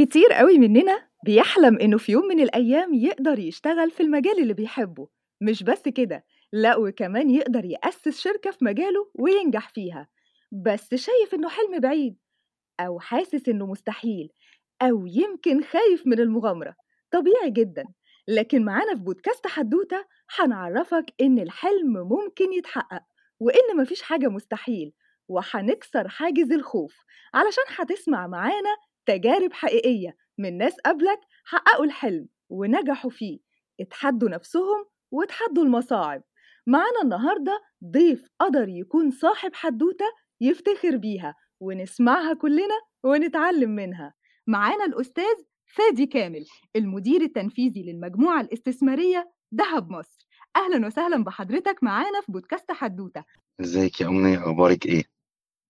كتير قوي مننا بيحلم إنه في يوم من الأيام يقدر يشتغل في المجال اللي بيحبه. مش بس كده لأ وكمان يقدر يأسس شركة في مجاله وينجح فيها. بس شايف إنه حلم بعيد أو حاسس إنه مستحيل أو يمكن خايف من المغامرة. طبيعي جدا لكن معانا في بودكاست حدوتة هنعرفك إن الحلم ممكن يتحقق وإن مفيش حاجة مستحيل وهنكسر حاجز الخوف. علشان هتسمع معانا تجارب حقيقية من ناس قبلك حققوا الحلم ونجحوا فيه اتحدوا نفسهم وتحدوا المصاعب. معانا النهاردة ضيف قدر يكون صاحب حدوتة يفتخر بيها ونسمعها كلنا ونتعلم منها. معانا الأستاذ فادي كامل المدير التنفيذي للمجموعة الاستثمارية دهب مصر. أهلا وسهلا بحضرتك معانا في بودكاست حدوتة. إزيك يا أمنية أخبارك إيه؟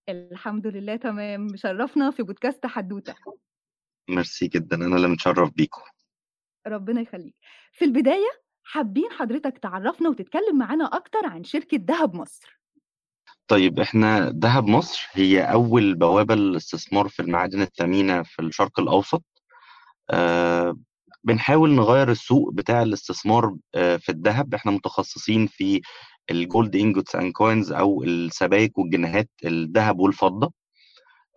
الحمد لله تمام. مشرفنا في بودكاست حدوتة. ميرسي جدا أنا اللي متشرف بيكم. ربنا يخليك. في البداية حابين حضرتك تعرفنا وتتكلم معانا أكتر عن شركة دهب مصر. طيب إحنا دهب مصر هي أول بوابة للاستثمار في المعادن الثمينة في الشرق الأوسط. آه بنحاول نغير السوق بتاع الاستثمار آه في الذهب إحنا متخصصين في ال gold ingots and coins أو السبائك والجنيهات الذهب والفضة.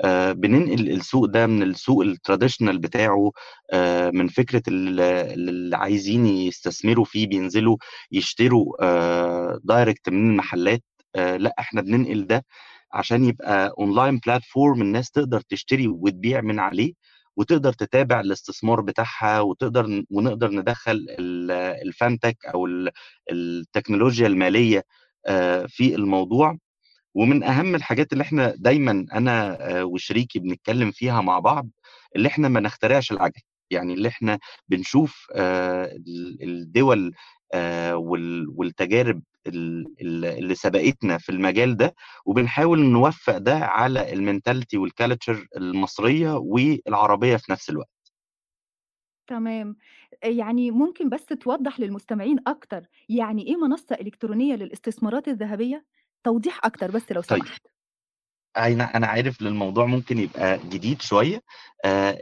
آه بننقل السوق ده من السوق ال traditional بتاعه آه من فكرة اللي عايزين يستثمروا فيه بينزلوا يشتروا آه direct من المحلات. لا إحنا بننقل ده عشان يبقى online platform الناس تقدر تشتري وتبيع من عليه. وتقدر تتابع الاستثمار بتاعها وتقدر ونقدر ندخل ال fintech أو التكنولوجيا المالية في الموضوع. ومن أهم الحاجات اللي إحنا دايما أنا وشريكي بنتكلم فيها مع بعض اللي إحنا ما نخترعش العجل. يعني اللي إحنا بنشوف الدول والتجارب اللي سبقتنا في المجال ده وبنحاول نوفق ده على ال mentality وال culture المصرية والعربية في نفس الوقت. تمام. يعني ممكن بس توضح للمستمعين أكتر يعني إيه منصة إلكترونية للاستثمارات الذهبية؟ توضيح أكتر بس لو طيب. أنا أنا عارف الموضوع ممكن يبقى جديد شوية.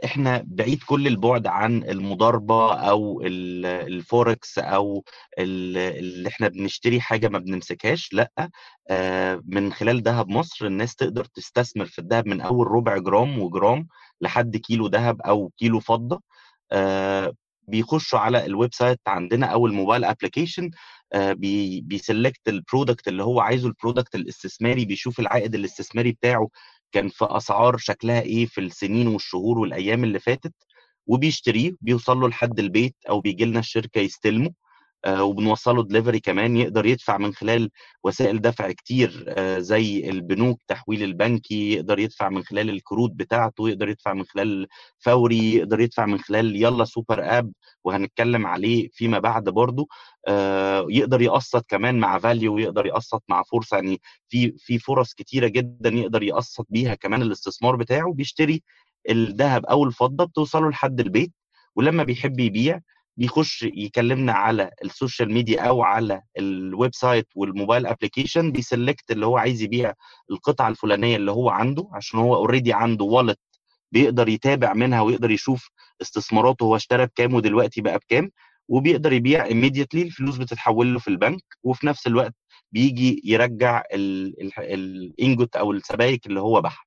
إحنا بعيد كل البعد عن المضاربة أو الفوركس أو اللي إحنا بنشتري حاجة ما بنمسكهاش لأ. من خلال ذهب مصر الناس تقدر تستثمر في الذهب من أول ربع جرام وجرام لحد كيلو ذهب أو كيلو فضة. بيخشوا على ال website عندنا أو ال mobile application بي بي select ال product اللي هو عايزه ال product الاستثماري بيشوف العائد الاستثماري بتاعه كان في أسعار شكلها إيه في السنين والشهور والأيام اللي فاتت وبيشتريه بيوصل له لحد البيت أو بيجي لنا الشركة يستلمه. آه وبنوصله دليفري كمان يقدر يدفع من خلال وسائل دفع كتير آه زي البنوك تحويل البنكي يقدر يدفع من خلال الكروت بتاعته يقدر يدفع من خلال فوري يقدر يدفع من خلال يلا Super App وهنتكلم عليه فيما بعد برضه آه يقدر يقسط كمان مع فاليو يقدر يقسط مع فرصة يعني في في فرص كتيرة جدا يقدر يقسط بيها كمان الاستثمار بتاعه بيشتري الذهب أو الفضة بتوصله لحد البيت ولما بيحب يبيع بيخش يكلمنا على ال social media أو على ال website وال mobile application بي select اللي هو عايز يبيع القطعة الفلانية اللي هو عنده عشان هو already عنده wallet بيقدر يتابع منها ويقدر يشوف استثماراته هو اشترى بكام ودلوقتي بقى بكام وبيقدر يبيع immediately الفلوس بتتحول له في البنك وفي نفس الوقت بيجي يرجع ال ingot أو السبائك اللي هو باعها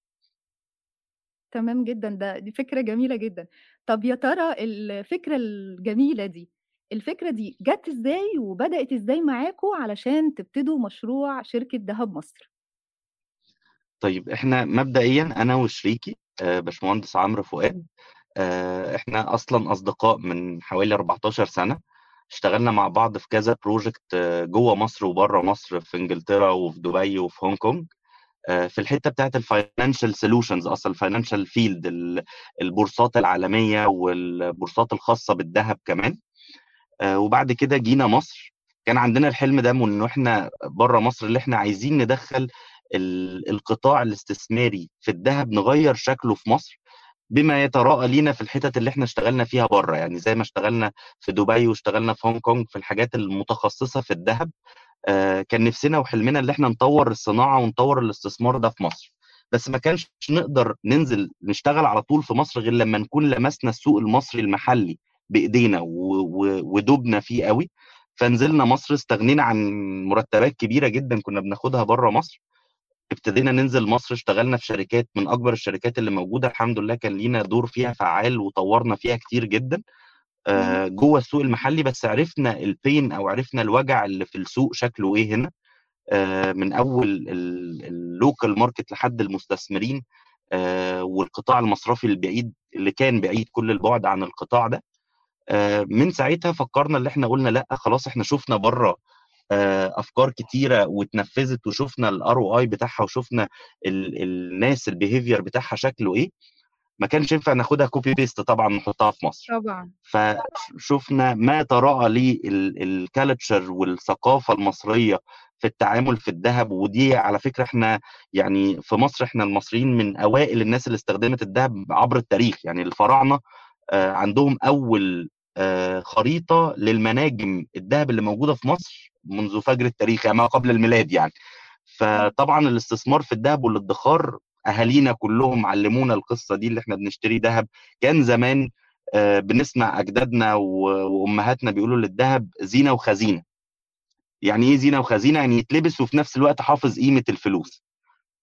تمام جدا ده دي فكرة جميلة جدا. طب يا ترى الفكرة الجميلة دي الفكرة دي جت إزاي وبدأت إزاي معاكم علشان تبتدوا مشروع شركة دهب مصر؟ طيب إحنا مبدئيا أنا وشريكي آه باشمهندس عمرو فؤاد آه إحنا أصلا أصدقاء من حوالي 14 سنة. اشتغلنا مع بعض في كذا project آه جوه مصر وبره مصر في إنجلترا وفي دبي وفي هونج كونج. في الحتة بتاعت ال financial solutions أصلا ال financial field البورصات العالمية والبورصات الخاصة بالذهب كمان. وبعد كده جينا مصر. كان عندنا الحلم ده انه إحنا بره مصر اللي إحنا عايزين ندخل القطاع الاستثماري في الذهب نغير شكله في مصر. بما يتراءى لينا في الحتت اللي إحنا اشتغلنا فيها بره. يعني زي ما اشتغلنا في دبي واشتغلنا في هونج كونج في الحاجات المتخصصة في الذهب كان نفسنا وحلمنا اللي إحنا نطور الصناعة ونطور الاستثمار ده في مصر. بس ما كانش نقدر ننزل نشتغل على طول في مصر غير لما نكون لمسنا السوق المصري المحلي بإيدينا ودوبنا فيه قوي. فنزلنا مصر استغنينا عن مرتبات كبيرة جدا كنا بناخدها بره مصر. ابتدينا ننزل مصر اشتغلنا في شركات من أكبر الشركات اللي موجودة الحمد لله كان لينا دور فيها فعال وطورنا فيها كتير جدا. آه جوه السوق المحلي بس عرفنا ال pain أو عرفنا الوجع اللي في السوق شكله إيه هنا. آه من أول ال local market لحد المستثمرين. آه والقطاع المصرفي البعيد اللي كان بعيد كل البعد عن القطاع ده. من ساعتها فكرنا اللي إحنا قلنا لأ خلاص إحنا شفنا بره أفكار كتيرة واتنفذت وشفنا ال ROI بتاعها وشفنا ال الناس ال behavior بتاعها شكله إيه ما كانش ينفع ناخدها copy paste طبعا نحطها في مصر. طبعا. فشفنا ما تراءى لل culture والثقافة المصرية في التعامل في الذهب ودي على فكرة إحنا يعني في مصر إحنا المصريين من أوائل الناس اللي استخدمت الذهب عبر التاريخ يعني الفراعنة عندهم أول خريطة للمناجم الذهب اللي موجودة في مصر منذ فجر التاريخ يعني ما قبل الميلاد يعني. فطبعا الاستثمار في الذهب والادخار أهالينا كلهم علمونا القصة دي اللي إحنا بنشتري ذهب. كان زمان بنسمع أجدادنا وأمهاتنا بيقولوا للذهب زينة وخزينة. يعني إيه زينة وخزينة؟ يعني يتلبس وفي نفس الوقت حافظ قيمة الفلوس.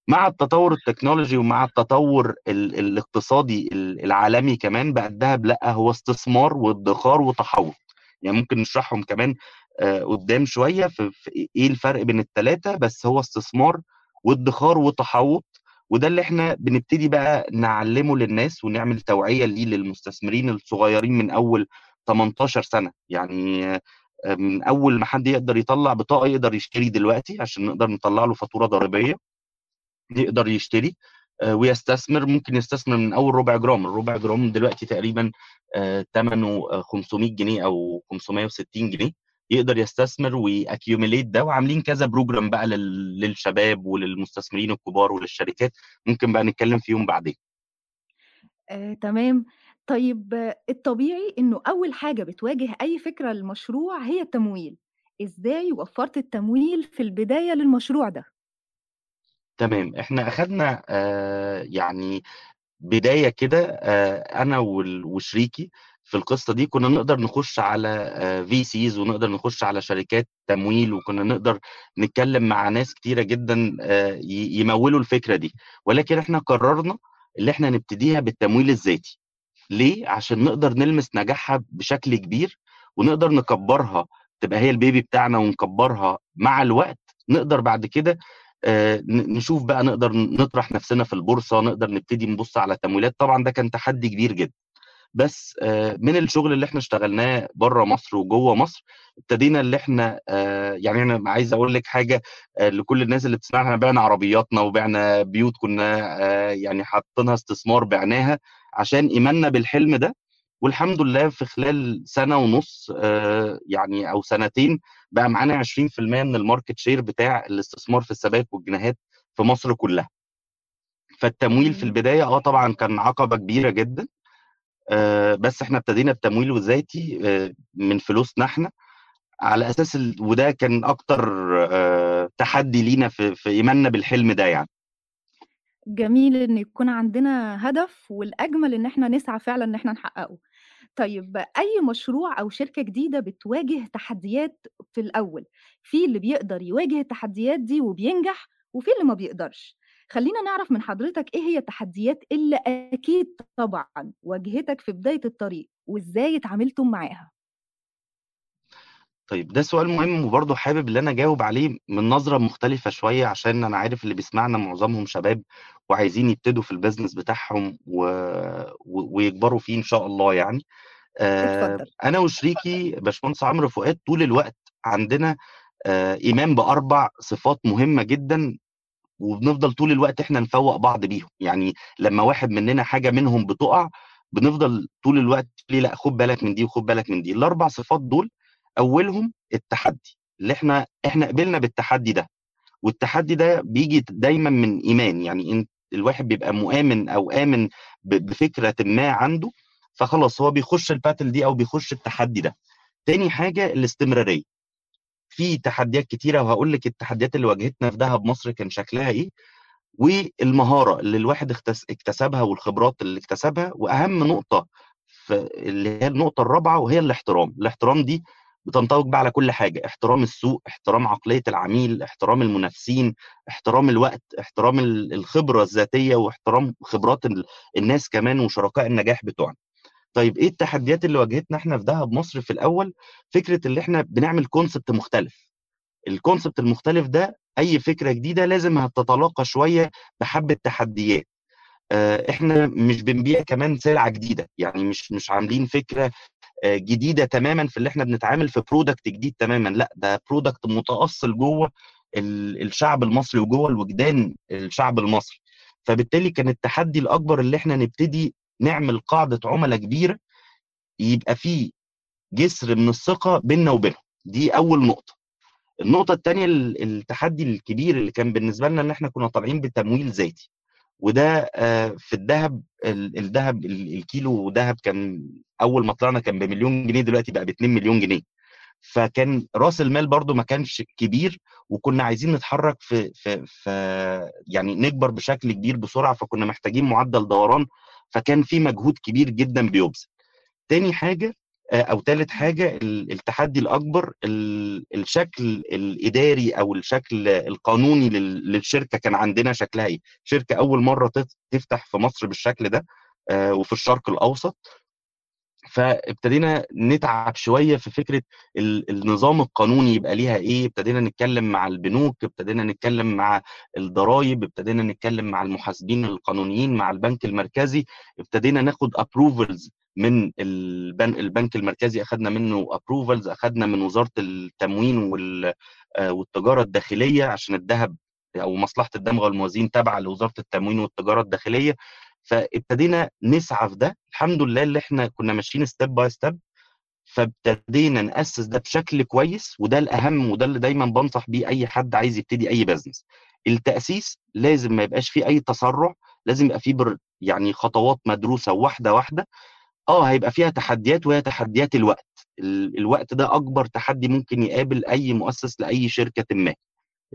مع التطور التكنولوجي ومع التطور ال الاقتصادي العالمي كمان بقى الذهب لا هو استثمار وادخار وتحوط يعني ممكن نشرحهم كمان آه قدام شوية في, في إيه الفرق بين الثلاثه بس هو استثمار وادخار وتحوط وده اللي إحنا بنبتدي بقى نعلمه للناس ونعمل توعية ليه للمستثمرين الصغيرين من أول 18 سنة. يعني من أول ما حد يقدر يطلع بطاقة يقدر يشتري دلوقتي عشان نقدر نطلع له فاتورة ضريبية. يقدر يشتري ويستثمر ممكن يستثمر من أول ربع جرام. الربع جرام دلوقتي تقريبا ثمنه 500 جنيه أو 560 جنيه. يقدر يستثمر وي accumulate ده. وعاملين كذا program بقى للشباب وللمستثمرين الكبار وللشركات. ممكن بقى نتكلم فيهم بعدين. آه، تمام. طيب الطبيعي إنه أول حاجة بتواجه أي فكرة للمشروع هي التمويل. إزاي وفرت التمويل في البداية للمشروع ده؟ تمام. إحنا أخدنا آه يعني بداية كده آه أنا وشريكي في القصة دي كنا نقدر نخش على في سيز ونقدر نخش على شركات تمويل وكنا نقدر نتكلم مع ناس كتيرة جدا آه يمولوا الفكرة دي. ولكن إحنا قررنا اللي إحنا نبتديها بالتمويل الذاتي. ليه؟ عشان نقدر نلمس نجاحها بشكل كبير ونقدر نكبرها تبقى هي البيبي بتاعنا ونكبرها مع الوقت. نقدر بعد كده نشوف بقى نقدر نطرح نفسنا في البورصة نقدر نبتدي نبص على تمويلات. طبعا ده كان تحدي كبير جدا. بس من الشغل اللي إحنا اشتغلناه بره مصر وجوه مصر ابتدينا اللي إحنا يعني أنا عايز أقول لك حاجة لكل الناس اللي بتسمعنا إحنا بعنا عربياتنا وبعنا بيوت كنا يعني حاطينها استثمار بعناها عشان إيماننا بالحلم ده. والحمد لله في خلال سنة ونص يعني أو سنتين بقى معانا 20% من ال market share بتاع الاستثمار في السبايك والجنيهات في مصر كلها. فالتمويل في البداية آه طبعا كان عقبة كبيرة جدا آه بس إحنا ابتدينا بتمويل ذاتي آه من فلوسنا إحنا. على أساس ال... وده كان أكتر آه تحدي لينا في, في إيماننا بالحلم ده يعني. جميل إن يكون عندنا هدف والأجمل إن إحنا نسعى فعلا إن إحنا نحققه. طيب أي مشروع أو شركة جديدة بتواجه تحديات في الأول، في اللي بيقدر يواجه التحديات دي وبينجح، وفي اللي ما بيقدرش. خلّينا نعرف من حضرتك إيه هي التحديات اللي أكيد طبعًا واجهتك في بداية الطريق، وإزاي اتعاملتم معاها؟ طيب ده سؤال مهم وبرضه حابب اللي أنا أجاوب عليه من نظرة مختلفة شوية عشان أنا عارف اللي بيسمعنا معظمهم شباب وعايزين يبتدوا في البيزنس بتاعهم و... و... ويكبروا فيه إن شاء الله يعني. آه اتفضل. أنا وشريكي باشمهندس عمرو فؤاد طول الوقت عندنا آه إيمان بأربع صفات مهمة جدا وبنفضل طول الوقت إحنا نفوق بعض بيهم، يعني لما واحد مننا حاجة منهم بتقع بنفضل طول الوقت ليه لأ خد بالك من دي وخد بالك من دي، الأربع صفات دول أولهم التحدي، اللي إحنا إحنا قبلنا بالتحدي ده، والتحدي ده بيجي دايمًا من إيمان، يعني أنت الواحد بيبقى مؤمن أو آمن ب بفكرة ما عنده فخلاص هو بيخش الباتل دي أو بيخش التحدي ده. تاني حاجة الاستمرارية. في تحديات كتيرة وهاقول لِك التحديات اللي واجهتنا في دهب مصر كان شكلها إيه، والمهارة اللي الواحد اكتسبها والخبرات اللي اكتسبها وأهم نقطة اللي هي النقطة الرابعة وهي الاحترام الاحترام دي بتنطبق بقى على كل حاجة احترام السوق احترام عقلية العميل احترام المنافسين احترام الوقت احترام ال- الخبرة الذاتية واحترام خبرات ال- الناس كمان وشركاء النجاح بتوعنا. طيب إيه التحديات اللي واجهتنا إحنا في دهب مصر في الأول؟ فكرة اللي إحنا بنعمل كونسبت مختلف. الكونسبت المختلف ده أي فكرة جديدة لازم هتتلاقى شوية بحبة تحديات. آه، إحنا مش بنبيع كمان سلعة جديدة. يعني مش مش عاملين فكرة جديدة تماما في اللي إحنا بنتعامل في product جديد تماما. لا ده product متأصل جوه ال- الشعب المصري وجوه الوجدان الشعب المصري. فبالتالي كان التحدي الأكبر اللي إحنا نبتدي نعمل قاعدة عملاء كبيرة يبقى فيه جسر من الثقة بيننا وبينهم. دي أول نقطة. النقطة الثانية التحدي الكبير اللي كان بالنسبة لنا إن إحنا كنا طالعين بتمويل ذاتي. وده آه، في الذهب ال- الذهب ال- الكيلو ذهب كان أول ما طلعنا كان بمليون جنيه دلوقتي بقى ب 2 مليون جنيه. فكان رأس المال برضو ما كانش كبير وكنا عايزين نتحرك في في في يعني نكبر بشكل كبير بسرعة فكنا محتاجين معدل دوران فكان في مجهود كبير جدا بيبذل. تاني حاجة أو تالت حاجة ال- التحدي الأكبر ال- الشكل الإداري أو الشكل القانوني لل- للشركة كان عندنا شكلها إيه؟ شركة أول مرة تفتح في مصر بالشكل ده آه، وفي الشرق الأوسط فابتدينا نتعب شوية في فكرة ال- النظام القانوني يبقى ليها إيه؟ ابتدينا نتكلم مع البنوك ابتدينا نتكلم مع الضرائب ابتدينا نتكلم مع المحاسبين القانونيين مع البنك المركزي ابتدينا ناخد approvals من البنك المركزي اخذنا منه approvals اخذنا من وزارة التموين آه، والتجارة الداخلية عشان الذهب أو مصلحة الدمغه والموازين تابعة لوزارة التموين والتجارة الداخلية. فابتدينا نسعى في ده. الحمد لله اللي إحنا كنا ماشيين step by step فابتدينا نأسس ده بشكل كويس وده الأهم وده اللي دايما بنصح بيه أي حد عايز يبتدي أي business التأسيس لازم ما يبقاش فيه أي تسرع لازم يبقى فيه بر يعني خطوات مدروسة واحدة واحدة. آه هيبقى فيها تحديات وهي تحديات الوقت. ال- الوقت ده أكبر تحدي ممكن يقابل أي مؤسس لأي شركة ما.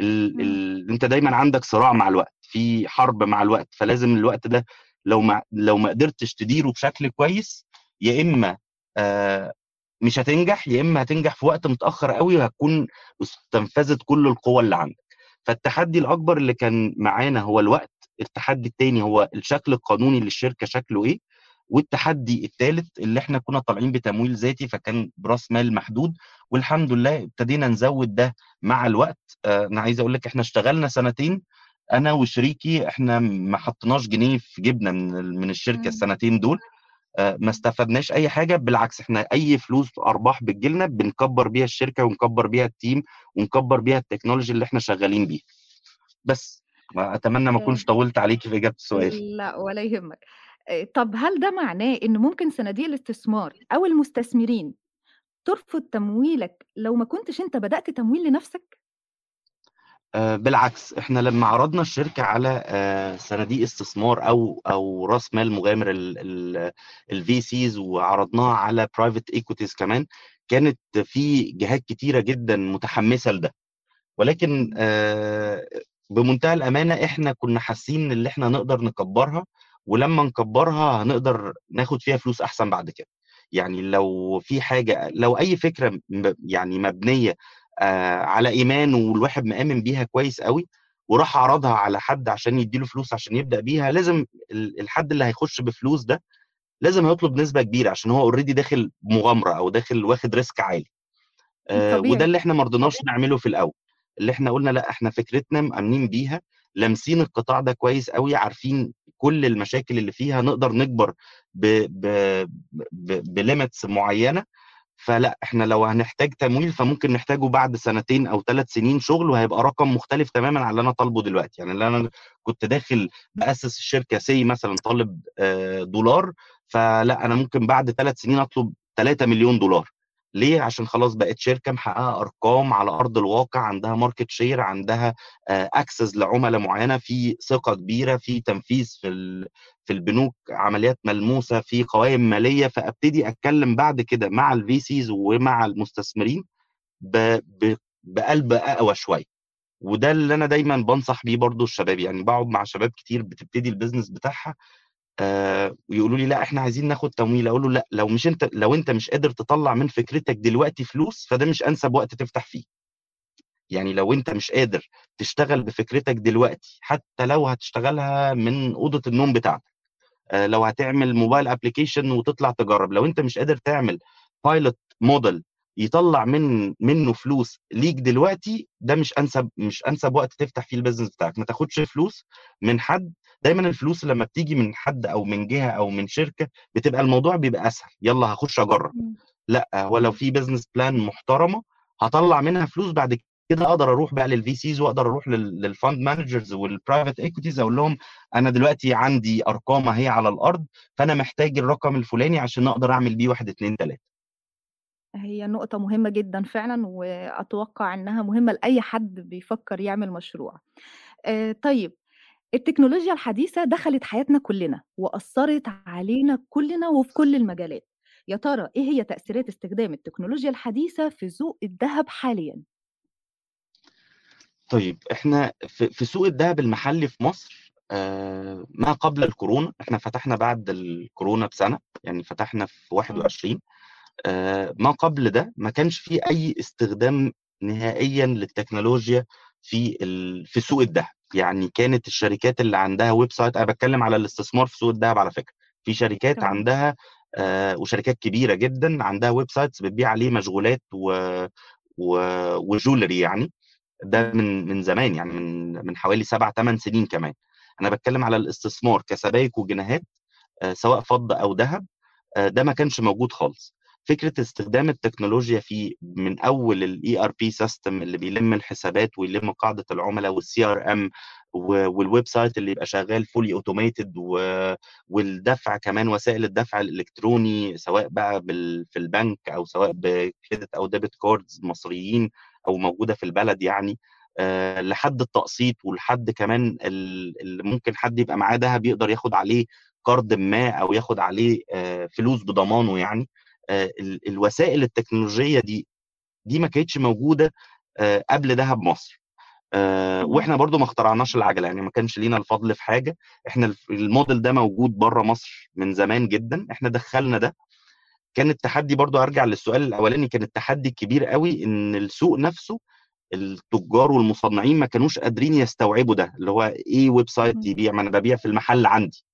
ال... ال... أنت دايما عندك صراع مع الوقت في حرب مع الوقت فلازم الوقت ده لو ما لو ما قدرتش تديره بشكل كويس يا إما آه مش هتنجح يا إما هتنجح في وقت متأخر قوي وهتكون استنفذت كل القوى اللي عندك. فالتحدي الأكبر اللي كان معانا هو الوقت التحدي الثاني هو الشكل القانوني للشركة شكله إيه والتحدي الثالث اللي إحنا كنا طالعين بتمويل ذاتي فكان براس مال محدود والحمد لله ابتدينا نزود ده مع الوقت. آه، أنا عايز أقول لك إحنا اشتغلنا سنتين أنا وشريكي إحنا ما حطيناش جنيه في جيبنا من من الشركة. السنتين دول. آه، ما استفدناش أي حاجة بالعكس إحنا أي فلوس أرباح بتجيلنا بنكبر بيها الشركة ونكبر بيها ال team ونكبر بيها ال technology اللي إحنا شغالين بيها بس أتمنى ما أكونش آه، طولت عليكي في إجابة السؤال. لا ولا يهمك. آه، طب هل ده معناه إن ممكن صناديق الاستثمار أو المستثمرين ترفض تمويلك لو ما كنتش أنت بدأت تمويل لنفسك؟ آه، بالعكس إحنا لما عرضنا الشركة على آه، صناديق استثمار أو أو رأس مال مغامر ال VCs وعرضناها على private equities كمان كانت في جهات كتيرة جدا متحمسة لده ولكن. آه، بمنتهى الأمانة إحنا كنا حاسين إن إحنا نقدر نكبرها ولما نكبرها هنقدر ناخد فيها فلوس أحسن بعد كده يعني لو في حاجة لو أي فكرة يعني مبنية على إيمان والواحد مآمن بيها كويس قوي وراح عرضها على حد عشان يديله فلوس عشان يبدأ بيها لازم ال- الحد اللي هيخش بفلوس ده لازم هيطلب نسبة كبيرة عشان هو already داخل مغامرة أو داخل واخد risk عالي. آه، وده اللي إحنا ما رضيناش نعمله في الأول. اللي إحنا قلنا لأ إحنا فكرتنا مأمنين بيها لامسين القطاع ده كويس قوي عارفين كل المشاكل اللي فيها نقدر نكبر ب ب ب ب limits معينة فلا إحنا لو هنحتاج تمويل فممكن نحتاجه بعد سنتين أو ثلاث سنين شغل وهيبقى رقم مختلف تماما عن اللي أنا طالبه دلوقتي. يعني اللي أنا كنت داخل بأسس الشركة say مثلا طالب آه، دولار فلا أنا ممكن بعد ثلاث سنين أطلب 3 مليون دولار. ليه؟ عشان خلاص بقت شركة محققة أرقام على أرض الواقع عندها market share عندها access لعملاء معينة في ثقة كبيرة في تنفيذ في في البنوك عمليات ملموسة في قوائم مالية. فأبتدي أتكلم بعد كده مع ال VCs ومع المستثمرين بقلب أقوى شوية. وده اللي أنا دايمًا بانصح بيه برضه الشباب، يعني باقعد مع شباب كتير بتبتدي ال business بتاعها ويقولوا لي: "لأ إحنا عايزين ناخد تمويل." أقول له: "لأ، لو مش أنت لو أنت مش قادر تطلّع من فكرتك دلوقتي فلوس، فده مش أنسب وقت تفتح فيه." يعني لو أنت مش قادر تشتغل بفكرتك دلوقتي، حتى لو هتشتغلها من أوضة النوم بتاعتك، آآ لو هتعمل موبايل application وتطلع تجرّب، لو أنت مش قادر تعمل pilot model يطلّع من منّه فلوس ليك دلوقتي، ده مش أنسب مش أنسب وقت تفتح فيه الbusiness بتاعك، ما تاخدش فلوس من حد، دايمًا الفلوس لمّا بتيجي من حد أو من جهة أو من شركة، بتبقى الموضوع بيبقى أسهل، يالّا هاخش أجرّب، إمم، لأ، هو لو. في business plan محترمة، هاطلّع منها فلوس بعد كده أقدر أروح بقى للVCs وأقدر أروح لل للfund managers والprivate equities أقول لهم أنا دلوقتي عندي أرقام أهي على الأرض، فأنا محتاج الرقم الفلاني عشان أقدر أعمل بيه 1، 2، 3. هي نقطة مهمة جدًا فعلًا، وأتوقع إنها مهمة لأي حد بيفكّر يعمل مشروع. آآ طيب التكنولوجيا الحديثة دخلت حياتنا كلنا، وأثّرت علينا كلنا وفي كل المجالات. يا ترى إيه هي تأثيرات استخدام التكنولوجيا الحديثة في سوق الدهب حاليًا؟ طيب إحنا في في سوق الدهب المحلي في مصر آآ ما قبل الكورونا، إحنا فتحنا بعد الكورونا بسنة، يعني فتحنا في إمم، 21 آآ ما قبل ده ما كانش في أي استخدام نهائيًا للتكنولوجيا في ال في سوق الدهب، يعني كانت الشركات اللي عندها web site أنا باتكلم على الاستثمار في سوق الدهب على فكرة، في شركات عندها آآ وشركات كبيرة جدًا عندها web sites بتبيع عليه مشغولات و و وjewelry يعني، ده من من زمان يعني من من حوالي 7، 8 سنين كمان. أنا باتكلم على الاستثمار كسبايك وجنيهات آآ سواء فضة أو دهب، آآ ده ما كانش موجود خالص. فكرة استخدام التكنولوجيا فيه من أول الERP system اللي بيلم الحسابات ويلم قاعدة العملا والCRM و والweb site اللي يبقى شغال automated و والدفع كمان وسائل الدفع الإلكتروني سواء بقى في البنك أو سواء بcredit أو debit cards مصريين أو موجودة في البلد يعني، آآ لحد التقسيط ولحد كمان ال اللي ممكن حد يبقى معاه دهب يقدر ياخد عليه قرض ما أو ياخد عليه آآ فلوس بضمانه يعني. ال الوسائل التكنولوجية دي، دي ما كانتش موجودة آآ قبل دهب مصر، آآ إمم، وإحنا برضه ما اخترعناش العجلة، يعني ما كانش لينا الفضل في حاجة، إحنا الف الmodel ده موجود برّه مصر من زمان جدًا، إحنا دخّلنا ده، كان التحدي برضه هارجع للسؤال الأولاني، كان التحدي الكبير أوي إن السوق نفسه التجار والمصنعين ما كانوش قادرين يستوعبوا ده، اللي هو web site إمم، يبيع؟ ما أنا بابيع في المحل عندي.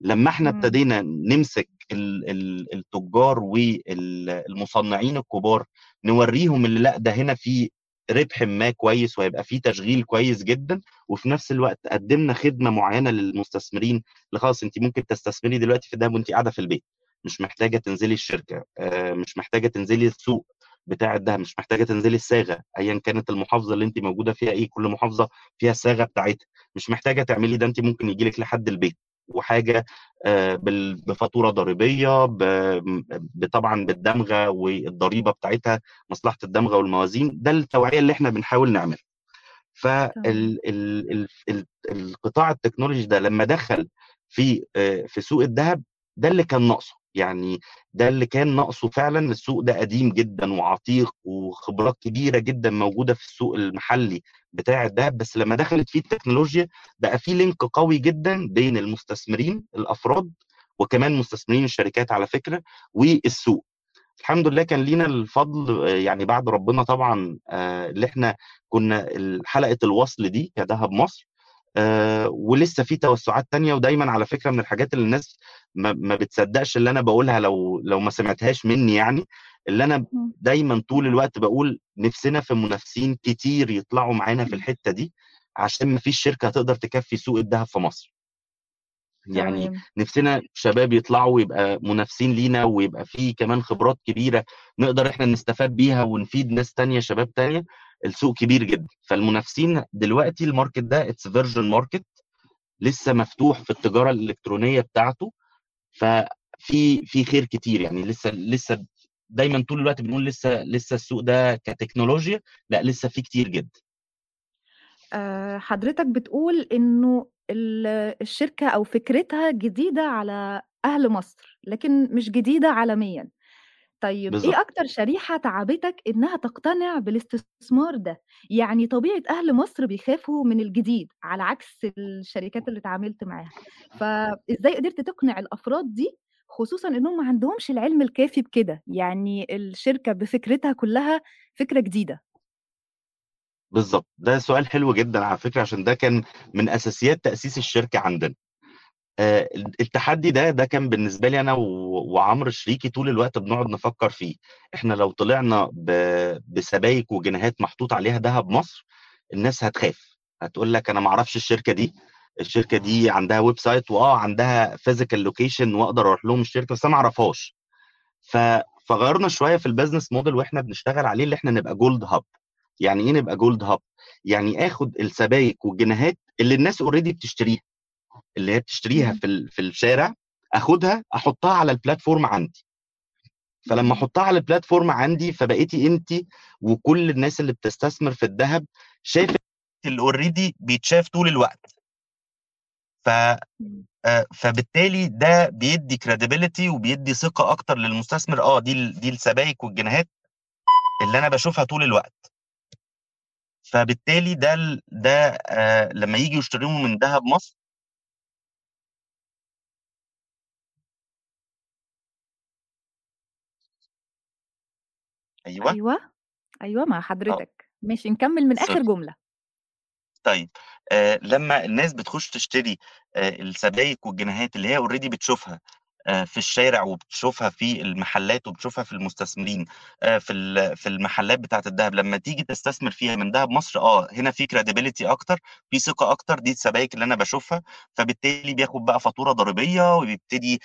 لمّا إمم، ابتدينا نمسك ال ال التجار وال المصنعين الكبار، نورّيهم اللي لأ، ده هنا في ربح ما كويس وهيبقى في تشغيل كويس جدًا، وفي نفس الوقت قدّمنا خدمة معيّنة للمستثمرين، اللي خلاص أنتِ ممكن تستثمري دلوقتي في الدهب وأنتِ قاعدة في البيت، مش محتاجة تنزلي الشركة، آآ مش محتاجة تنزلي السوق بتاع الدهب، مش محتاجة تنزلي الصاغة أيًا كانت المحافظة اللي أنتِ موجودة فيها إيه، كل محافظة فيها الصاغة بتاعتها، مش محتاجة تعملي ده، أنتِ ممكن ييجي لِك لحد البيت، وحاجة آآ بال بفاتورة ضريبية ب ب طبعًا بالدمغة والضريبة بتاعتها، مصلحة الدمغة والموازين، ده التوعية اللي إحنا بنحاول نعملها. فال تمام، ال ال ال القطاع التكنولوجي ده لمّا دخل في آآ في سوق الدهب، ده اللي كان ناقصه، يعني ده اللي كان ناقصه فعلًا، السوق ده قديم جدًا وعتيق وخبرات كبيرة جدًا موجودة في السوق المحلي بتاع الدهب، بس لمّا دخلت فيه التكنولوجيا بقى في link قوي جدًا بين المستثمرين الأفراد، وكمان مستثمرين الشركات على فكرة، والسوق. الحمد لله كان لينا الفضل يعني بعد ربنا طبعًا آآ اللي إحنا كنا ال حلقة الوصل دي كدهب مصر، ولسه في توسعات تانية، ودايمًا على فكرة من الحاجات اللي الناس ما بتصدقش اللي أنا باقولها لو لو ما سمعتهاش مني يعني، اللي إمم، دايمًا طول الوقت باقول نفسنا في منافسين كتير يطلعوا معانا في إمم، الحتة دي، عشان ما فيش شركة هتقدر تكفّي سوق الدهب في مصر. يعني تمام. نفسنا شباب يطلعوا ويبقى منافسين لينا، ويبقى في كمان خبرات كبيرة نقدر إحنا نستفاد بيها ونفيد ناس تانية شباب تانية، السوق كبير جدًا، فالمنافسين دلوقتي الmarket ده it's virgin market لسه مفتوح في التجارة الإلكترونية بتاعته، ففي في خير كتير يعني لسه لسه دايمًا طول الوقت بنقول لسه لسه السوق ده كتكنولوجيا لأ لسه فيه كتير جدًا. آآ حضرتك بتقول إنه ال الشركة أو فكرتها جديدة على أهل مصر، لكن مش جديدة عالميًا. طيب بالضبط. إيه أكتر شريحة تعبتك إنها تقتنع بالاستثمار ده؟ يعني طبيعة أهل مصر بيخافوا من الجديد على عكس الشركات اللي اتعاملت معاها، فإزاي قدرت تقنع الأفراد دي خصوصًا إنهم ما عندهمش العلم الكافي بكده، يعني الشركة بفكرتها كلها فكرة جديدة؟ بالضبط، ده سؤال حلو جدًا على فكرة عشان ده كان من أساسيات تأسيس الشركة عندنا. ال التحدي ده، ده كان بالنسبة لي أنا و وعمرو شريكي طول الوقت بنقعد نفكّر فيه، إحنا لو طلعنا بسبايك وجنيهات محطوط عليها دهب مصر، الناس هتخاف، هتقول لك أنا ما أعرفش الشركة دي، الشركة دي عندها web site وآه عندها physical location وأقدر أروح لهم الشركة بس أنا ما أعرفهاش. ف فغيّرنا شوية في الbusiness model وإحنا بنشتغل عليه اللي إحنا نبقى gold hub. يعني إيه نبقى gold hub؟ يعني آخُد السبايك والجنيهات اللي الناس already بتشتريها، اللي هي بتشتريها. في ال في الشارع، آخُدها أحطها على الplatform عندي. فلمّا إمم. أحطها على الplatform عندي، فبقيتِ أنتِ وكل الناس اللي بتستثمر في الدهب شافت اللي already بيتشاف طول الوقت. ف. آآ فبالتالي ده بيدّي credibility وبيدّي ثقة أكتر للمستثمر، آه دي دي السبايك والجنيهات اللي أنا باشوفها طول الوقت. فبالتالي ده ده آآ لمّا ييجوا يشتروا من دهب مصر أيوه. أيوه، أيوه مع آه. حضرتك، ماشي نكمّل من آخر sorry. جملة. طيب، آآ لمّا الناس بتخش تشتري آآ السبايك والجنيهات اللي هي already بتشوفها في الشارع وبتشوفها في المحلات وبتشوفها في المستثمرين آآ في في المحلات بتاعة الدهب، لمّا تيجي تستثمر فيها من دهب مصر، آه هنا في credibility أكتر، في ثقة أكتر، دي السبايك اللي أنا باشوفها، فبالتالي بياخد بقى فاتورة ضريبية وبيبتدي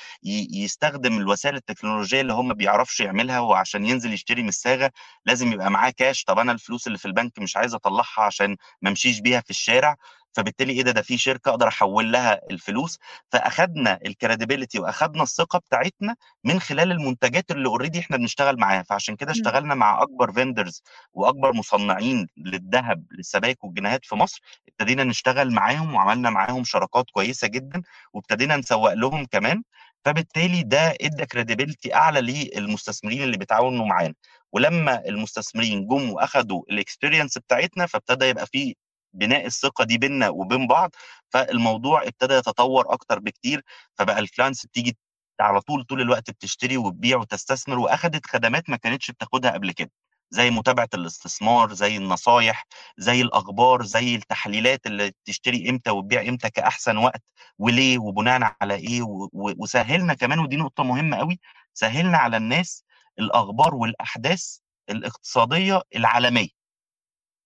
يستخدم الوسائل التكنولوجية اللي هو ما بيعرفش يعملها، وعشان ينزل يشتري من الصاغة لازم يبقى معاه كاش، طب أنا الفلوس اللي في البنك مش عايز أطلّعها عشان ما امشيش بيها في الشارع، فبالتالي إيه ده، ده في شركة أقدر أحوّل لها الفلوس، فأخدنا الcredibility وأخدنا الثقة بتاعتنا من خلال المنتجات اللي already إحنا بنشتغل معاها، فعشان كده. اشتغلنا مع أكبر vendors وأكبر مصنعين للدهب، للسبايك والجنيهات في مصر، ابتدينا نشتغل معاهم وعملنا معاهم شراكات كويسة جدًا، وابتدينا نسوّق لهم كمان، فبالتالي ده ادّى credibility أعلى للمستثمرين اللي بيتعاونوا معانا، ولمّا المستثمرين جُم وأخدوا الexperience بتاعتنا، فابتدى يبقى في بناء الثقة دي بيننا وبين بعض، فالموضوع ابتدى يتطوّر أكتر بكتير، فبقى الclients بتيجي على طول، طول الوقت بتشتري وتبيع وتستثمر، وأخدت خدمات ما كانتش بتاخدها قبل كده، زي متابعة الاستثمار، زي النصايح، زي الأخبار، زي التحليلات اللي تشتري إمتى وتبيع إمتى كأحسن وقت وليه وبناءً على و وسهّلنا كمان ودي نقطة مهمة أوي، سهّلنا على الناس الأخبار والأحداث الاقتصادية العالمية.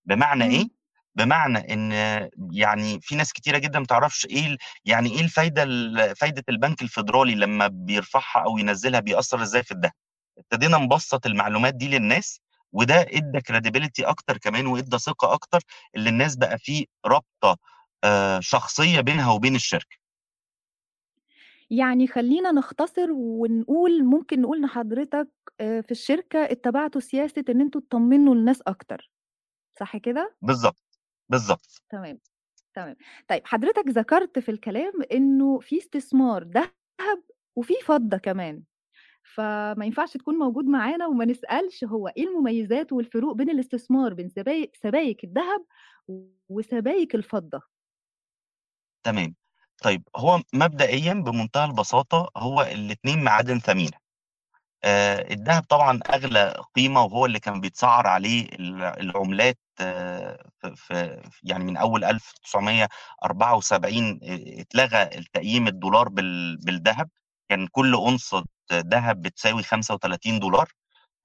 بمعنى إيه؟ بمعنى إن يعني في ناس كتيرة جدًا ما تعرفش ال يعني إيه الفايدة ال فايدة البنك الفيدرالي لمّا بيرفعها أو ينزّلها بيأثّر إزاي في الدهب، ابتدينا نبسّط المعلومات دي للناس، وده ادّى credibility أكتر كمان وادّى ثقة أكتر، اللي الناس بقى في رابطة آآ شخصية بينها وبين الشركة. يعني خلّينا نختصر ونقول ممكن نقول إن حضرتك آآ في الشركة اتبعتوا سياسة إن أنتم تطمنوا الناس أكتر، صح كده؟ بالضبط، بالضبط. تمام، تمام. طيب حضرتك ذكرت في الكلام إنه في استثمار دهب وفي فضة كمان، فما ينفعش تكون موجود معانا وما نسألش هو إيه المميزات والفروق بين الاستثمار بين سباي سبايك الدهب وسبايك الفضة؟ تمام. طيب هو مبدئيًا بمنتهى البساطة هو الاتنين معادن ثمينة. آآ الدهب طبعًا أغلى قيمة وهو اللي كان بيتسعّر عليه ال العملات ف في يعني من أول 1974 آآ اتلغى التقييم الدولار بال بالدهب، كان كل أونصة دهب بتساوي 35$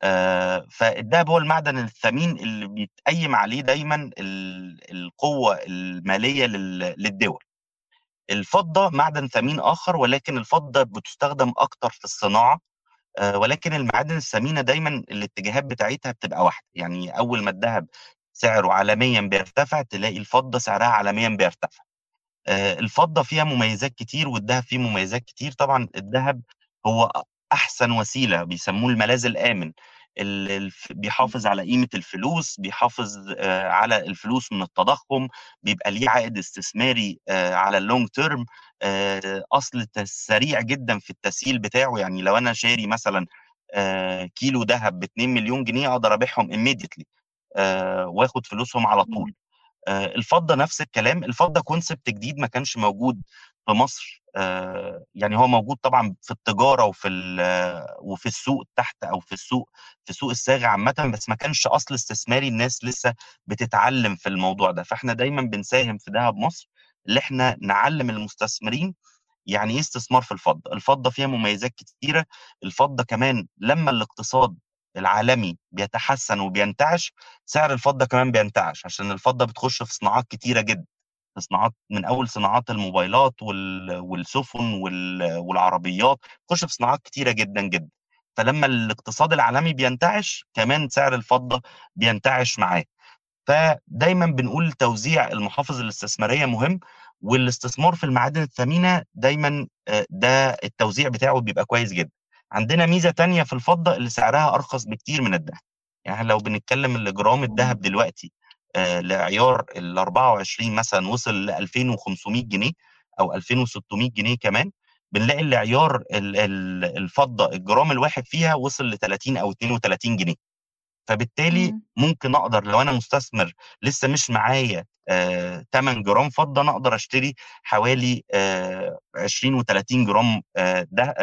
آآ فالدهب هو المعدن الثمين اللي بيتقيّم عليه دايمًا ال القوة المالية لل للدول. الفضة معدن ثمين آخر ولكن الفضة بتُستخدم أكتر في الصناعة، آآ ولكن المعادن الثمينة دايمًا الاتجاهات بتاعتها بتبقى واحدة، يعني أول ما الدهب سعره عالميًا بيرتفع، تلاقي الفضة سعرها عالميًا بيرتفع. آآ الفضة فيها مميزات كتير والدهب فيه مميزات كتير، طبعًا الدهب هو أ أحسن وسيلة بيسموه الملاذ الآمن، ال الف بيحافظ على قيمة الفلوس، بيحافظ آآ على الفلوس من التضخُّم، بيبقى ليه عائد استثماري آآ على الlong term آآ أصل ت سريع جدًا في التسييل بتاعه، يعني لو أنا شاري مثلًا كيلو دهب ب2.000.000 جنيه أقدر أبيعهم immediately آآ وآخد فلوسهم على طول. الفضة نفس الكلام، الفضة concept جديد ما كانش موجود في مصر آآ يعني هو موجود طبعًا في التجارة وفي ال وفي السوق تحت أو في السوق في سوق الصاغة عامةً، بس ما كانش أصل استثماري الناس لسه بتتعلم في الموضوع ده، فإحنا دايمًا بنساهم في دهب مصر اللي إحنا نعلّم المستثمرين يعني إيه استثمار في الفضة، الفضة فيها مميزات كتيرة، الفضة كمان لمّا الاقتصاد العالمي بيتحسن وبينتعش، سعر الفضة كمان بينتعش، عشان الفضة بتخش في صناعات كتيرة جدًا، صناعات من أول صناعات الموبايلات وال والسفن وال والعربيات، بتخش في صناعات كتيرة جدًا، جدًا. فلمّا الاقتصاد العالمي بينتعش، كمان سعر الفضة بينتعش معاه. فدايمًا بنقول توزيع المحافظ الاستثمارية مهم، والاستثمار في المعادن الثمينة دايمًا آآ ده التوزيع بتاعه بيبقى كويس جدًا. عندنا ميزة تانية في الفضة اللي سعرها أرخص بكتير من الدهب، يعني لو بنتكلم اللي جرام الدهب إمم. دلوقتي آآ لعيار ال24 مثلًا وصل ل2500 جنيه أو 2600 جنيه كمان، بنلاقي اللي عيار ال ال الفضة الجرام الواحد فيها وصل ل30 أو 32 جنيه. فبالتالي. ممكن أقدر لو أنا مستثمر لسه مش معايا آآ 8 جرام فضة، أنا أقدر أشتري حوالي آآ 20 و30 جرام ده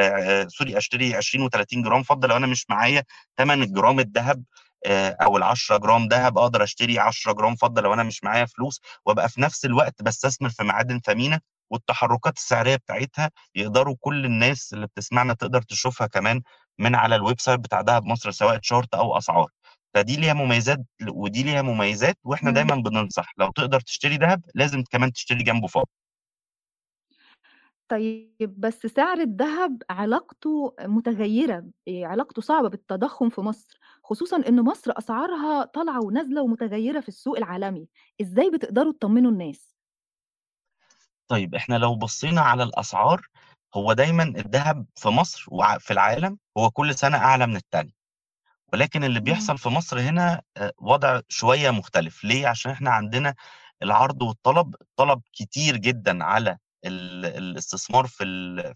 sorry أشتري 20 و30 جرام فضة لو أنا مش معايا تمن الجرام الدهب آآ أو ال10 جرام دهب، أقدر أشتري 10 جرام فضة لو أنا مش معايا فلوس، وأبقى في نفس الوقت باستثمر في معادن ثمينة، والتحركات السعرية بتاعتها يقدروا كل الناس اللي بتسمعنا تقدر تشوفها كمان من على الwebsite بتاع دهب مصر سواء chart أو أسعار. فدي ليها مميزات ودي ليها مميزات، وإحنا إمم. دايمًا بننصح لو تقدر تشتري دهب لازم كمان تشتري جنبه فضة. طيب بس سعر الدهب علاقته متغيّرة، آآ علاقته صعبة بالتضخُّم في مصر، خصوصًا إن مصر أسعارها طالعة ونازلة ومتغيّرة في السوق العالمي، إزاي بتقدروا تطمّنوا الناس؟ طيب إحنا لو بصينا على الأسعار، هو دايمًا الدهب في مصر وع في العالم هو كل سنة أعلى من التانية، ولكن اللي. بيحصل في مصر هنا آآ وضع شوية مختلف، ليه؟ عشان إحنا عندنا العرض والطلب، الطلب كتير جدًا على الاستثمار في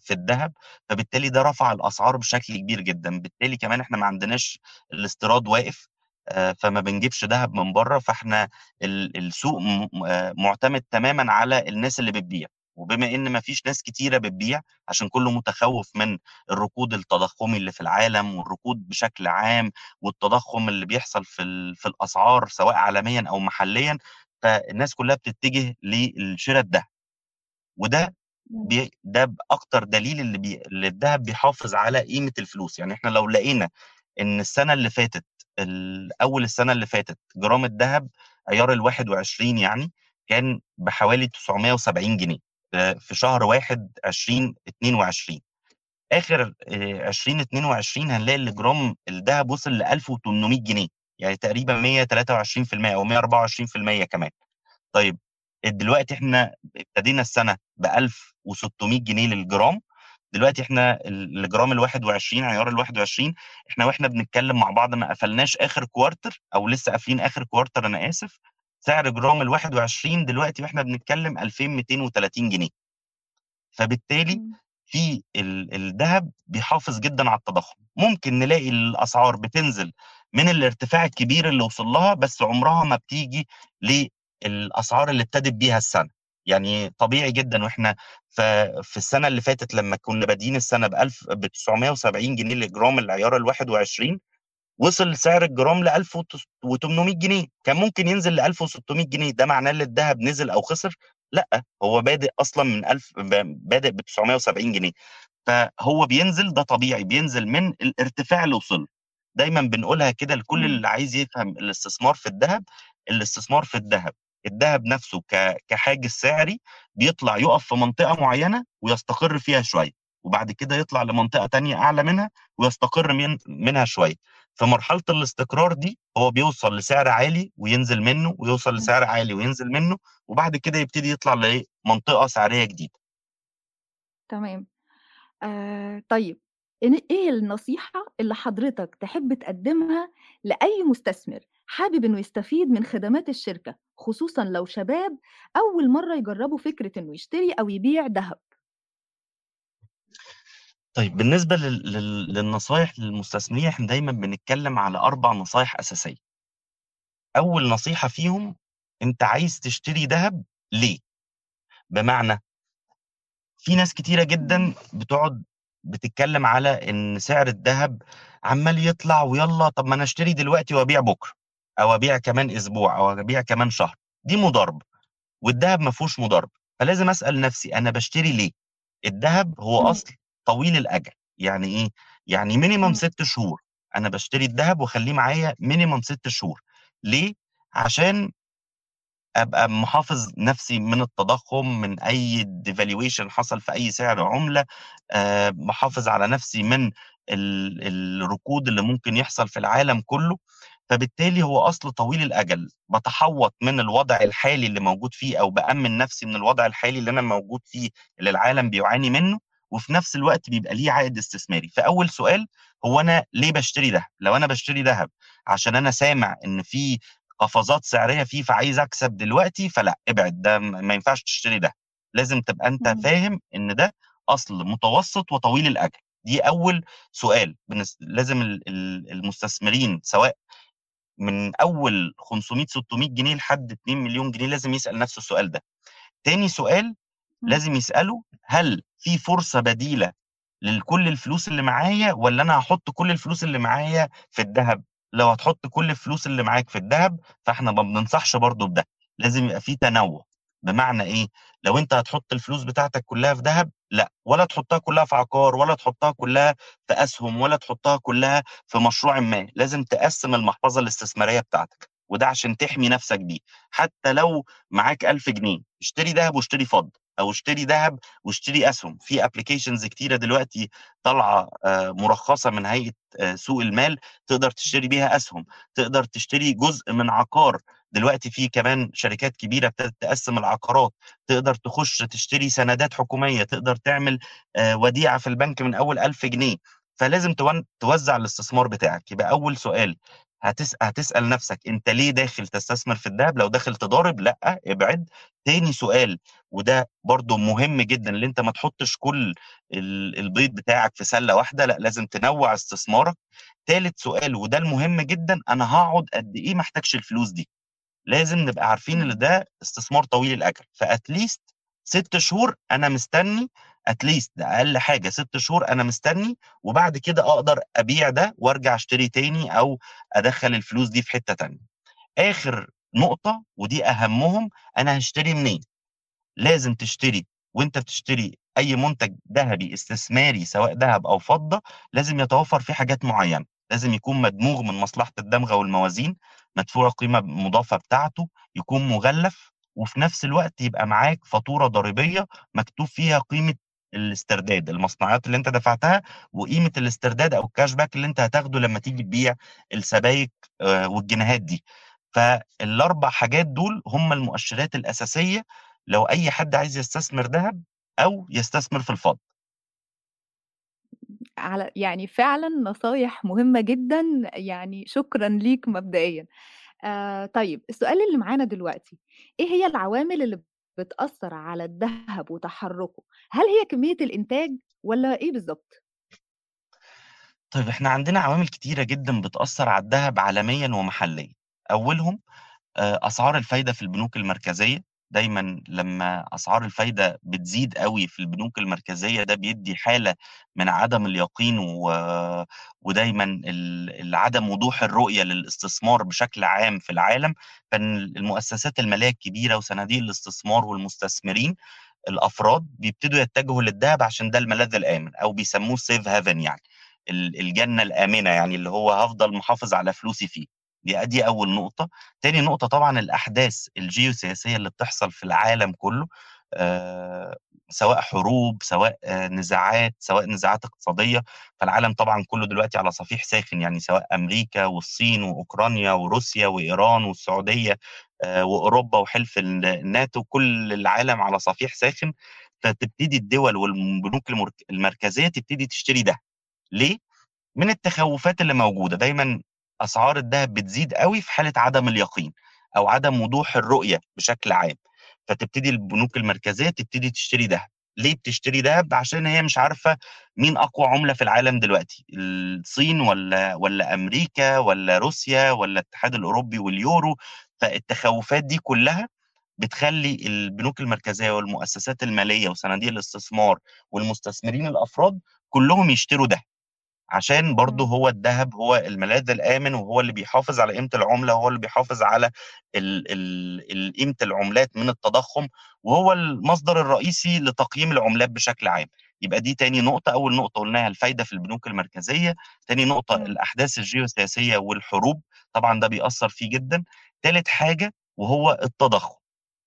في الدهب، فبالتالي ده رفع الأسعار بشكل كبير جدًا، بالتالي كمان إحنا ما عندناش الاستيراد واقف، آآ فما بنجيبش دهب من برّه، فإحنا ال السوق آآ مُعتمد تمامًا على الناس اللي بتبيع، وبما إن ما فيش ناس كتيرة بتبيع عشان كُلّه متخوّف من الركود التضخُّمي اللي في العالم والركود بشكل عام والتضخُّم اللي بيحصل في في الأسعار سواء عالميًا أو محليًا، فالناس كُلّها بتتجه للشرا الدهب، وده. بي ده بأكتر دليل اللي بي اللي الدهب بيحافظ على قيمة الفلوس، يعني إحنا لو لقينا إن السنة اللي فاتت ال أول السنة اللي فاتت جرام الدهب عيار ال21 يعني كان بحوالي 970 جنيه آآ في شهر 1 2022 آخر آآ 2022 هنلاقي اللي جرام الدهب وصل ل1800 جنيه، يعني تقريبًا 123% أو 124% كمان. طيب دلوقتي إحنا ابتدينا السنة ب1600 جنيه للجرام، دلوقتي إحنا ال الجرام ال21 عيار ال21 إحنا وإحنا بنتكلم مع بعض ما قفلناش آخر quarter أو لسه قافلين آخر quarter أنا آسف، سعر جرام ال21 دلوقتي وإحنا بنتكلم 2230 جنيه. فبالتالي. في ال الدهب بيحافظ جدًا على التضخُّم، ممكن نلاقي الأسعار بتنزل من الارتفاع الكبير اللي وصل لها، بس عمرها ما بتيجي للأسعار اللي ابتدت بيها السنة، يعني طبيعي جدًا وإحنا ف في السنة اللي فاتت لمّا كنا بادئين السنة ب1000 ب970 جنيه لجرام العيار ال21 وصل سعر الجرام ل1000 وتس و800 جنيه، كان ممكن ينزل ل1600 جنيه، ده معناه إن الدهب نزل أو خسر؟ لأ، هو بادئ أصلًا من ألف ب بادئ ب970 جنيه، فهو بينزل ده طبيعي، بينزل من الارتفاع اللي وصل. دايمًا بنقولها كده لكل. اللي عايز يفهم الاستثمار في الدهب، الاستثمار في الدهب، الدهب نفسه كحاجز سعري بيطلع يُقف في منطقة معيّنة ويستقر فيها شوية، وبعد كده يطلع لمنطقة تانية أعلى منها ويستقر من منها شوية. في مرحلة الاستقرار دي هو بيوصل لسعر عالي وينزل منه، ويوصل. لسعر عالي وينزل منه، وبعد كده يبتدي يطلع لإيه، منطقة سعرية جديدة. تمام. آآ طيب إن إيه النصيحة اللي حضرتك تحب تقدّمها لأي مستثمر حابب إنه يستفيد من خدمات الشركة، خصوصًا لو شباب أول مرّة يجرّبوا فكرة إنه يشتري أو يبيع دهب؟ طيب بالنسبة لل لل للنصايح للمستثمرين، إحنا دايمًا بنتكلم على 4 نصايح أساسية. أول نصيحة فيهم، أنت عايز تشتري دهب ليه؟ بمعنى في ناس كتيرة. جدًا بتقعد بتتكلم على إن سعر الدهب عمّال يطلع ويالّا طب ما أنا أشتري دلوقتي وأبيع بُكرة، أو أبيع كمان أسبوع، أو أبيع كمان شهر، دي مضاربة، والدهب ما فيهوش مضاربة، فلازم أسأل نفسي أنا باشتري ليه؟ الدهب هو. أصل طويل الأجل، يعني إيه؟ يعني إمم. 6 شهور، أنا باشتري الدهب واخلّيه معايا minimum 6 شهور، ليه؟ عشان أبقى محافظ نفسي من التضخُّم، من أي devaluation حصل في أي سعر عملة، آآ باحافظ على نفسي من ال الركود اللي ممكن يحصل في العالم كُلّه، فبالتالي هو أصل طويل الأجل، باتحوّط من الوضع الحالي اللي موجود فيه أو بأمِّن نفسي من الوضع الحالي اللي أنا موجود فيه، اللي العالم بيعاني منّه، وفي نفس الوقت بيبقى ليه عائد استثماري. فأول سؤال هو أنا ليه باشتري دهب؟ لو أنا باشتري دهب عشان أنا سامع إن في قفزات سعرية فيه فعايز أكسب دلوقتي، فلأ، ابعد ده ما ينفعش تشتري دهب، لازم تبقى إمم. فاهم إن ده أصل متوسط وطويل الأجل، دي أول سؤال لازم ال ال المستثمرين سواء من أول 500، 600 جنيه لحد 2.000.000 جنيه لازم يسأل نفسه السؤال ده. تاني سؤال. لازم يسأله هل في فرصة بديلة لكل الفلوس اللي معايا والّا أنا هاحط كل الفلوس اللي معايا في الدهب؟ لو هتحط كل الفلوس اللي معاك في الدهب، فإحنا ما بننصحش برضه بده، لازم يبقى في تنوُّع، بمعنى إيه؟ لو أنت هتحط الفلوس بتاعتك كلّها في دهب، لأ، ولا تحطها كلّها في عقار، ولا تحطها كلّها في أسهم، ولا تحطها كلّها في مشروعٍ ما، لازم تقسّم المحفظة الاستثمارية بتاعتك، وده عشان تحمي نفسك بيه، حتى لو معاك 1000 جنيه، اشتري دهب واشتري فضة، أو اشتري دهب واشتري أسهم، في applications كتيرة دلوقتي طالعة آآ مرخصة من هيئة آآ سوق المال، تقدر تشتري بيها أسهم، تقدر تشتري جزء من عقار، دلوقتي في كمان شركات كبيرة ابتدت تقسّم العقارات، تقدر تخش تشتري سندات حكومية، تقدر تعمل آآ وديعة في البنك من أول 1000 جنيه، فلازم توزّع الاستثمار بتاعك، يبقى أول سؤال هتس هتسأل نفسك أنت ليه داخل تستثمر في الدهب؟ لو داخل تضارب لأ، ابعد. تاني سؤال وده برضه مهم جدًا، اللي أنت ما تحطش كل ال البيض بتاعك في سلة واحدة، لأ، لازم تنوّع استثمارك. تالت سؤال وده المهم جدًا، أنا هاقعد قد إيه ما احتاجش الفلوس دي، لازم نبقى عارفين إمم. ده استثمار طويل فat least 6 شهور أنا مستني least ده أقل حاجة 6 شهور أنا مستني، وبعد كده أقدر أبيع ده وأرجع أشتري تاني أو أدخّل الفلوس دي في حتّة تانية. آخر نقطة ودي أهمهم، أنا هاشتري منين؟ لازم تشتري وأنت بتشتري أي منتج دهبي استثماري سواء دهب أو فضة، لازم يتوفّر فيه حاجات معيّنة، لازم يكون مدموغ من مصلحة الدمغة والموازين، مدفوع القيمة المضافة بتاعته، يكون مغلّف، وفي نفس الوقت يبقى معاك فاتورة ضريبية مكتوب فيها قيمة الاسترداد، المصنعات اللي أنت دفعتها وقيمة الاسترداد أو الcashback اللي أنت هتاخده لمّا تيجي تبيع السبايك آآ والجنيهات دي. فال4 حاجات دول هم المؤشرات الأساسية لو أي حد عايز يستثمر دهب أو يستثمر في الفضة. على يعني فعلًا نصايح مهمة جدًا، يعني شكرًا ليك مبدئيًا. آآ طيب السؤال اللي معانا دلوقتي، إيه هي العوامل اللي بتأثّر على الدهب وتحرُّكه؟ هل هي كمية الإنتاج والّا إيه بالضبط؟ طيب إحنا عندنا عوامل كتيرة جدًا بتأثّر على الدهب عالميًا ومحليًا، أولهم آآ أسعار الفايدة في البنوك المركزية، دايمًا لمّا أسعار الفايدة بتزيد أوي في البنوك المركزية ده بيدّي حالة من عدم اليقين و ودايمًا ال عدم وضوح الرؤية للاستثمار بشكل عام في العالم، فإن المؤسسات المالية الكبيرة وصناديق الاستثمار والمستثمرين الأفراد بيبتدوا يتجهوا للدهب عشان ده الملاذ الآمن أو بيسموه safe haven يعني ال الجنة الآمنة يعني اللي هو هافضل محافظ على فلوسي فيه، دي دي أول نقطة. تاني نقطة طبعًا الأحداث الجيوسياسية اللي بتحصل في العالم كله آآ، سواء حروب، سواء نزاعات، سواء نزاعات اقتصادية، فالعالم طبعًا كله دلوقتي على صفيح ساخن يعني سواء أمريكا والصين وأوكرانيا وروسيا وإيران والسعودية آآ، وأوروبا وحلف ال الناتو، كل العالم على صفيح ساخن، فتبتدي الدول والبنوك المرك المركزية تبتدي تشتري دهب، ليه؟ من التخوّفات اللي موجودة، دايمًا أسعار الدهب بتزيد أوي في حالة عدم اليقين أو عدم وضوح الرؤية بشكل عام، فتبتدي البنوك المركزية تبتدي تشتري دهب، ليه بتشتري دهب عشان هي مش عارفة مين أقوى عملة في العالم دلوقتي. الصين ولا ولا أمريكا ولا روسيا ولا الاتحاد الأوروبي واليورو. فالتخوفات دي كلها بتخلي البنوك المركزية والمؤسسات المالية وصناديق الاستثمار والمستثمرين الأفراد كلهم يشتروا ده عشان برضه. هو الذهب هو الملاذ الآمن وهو اللي بيحافظ على قيمة العملة وهو اللي بيحافظ على قيمة العملات من التضخم وهو المصدر الرئيسي لتقييم العملات بشكل عام يبقى دي تاني نقطة أول نقطة قلناها الفايدة في البنوك المركزية تاني نقطة. الأحداث الجيوسياسية والحروب طبعا ده بيأثر فيه جدا تالت حاجة وهو التضخم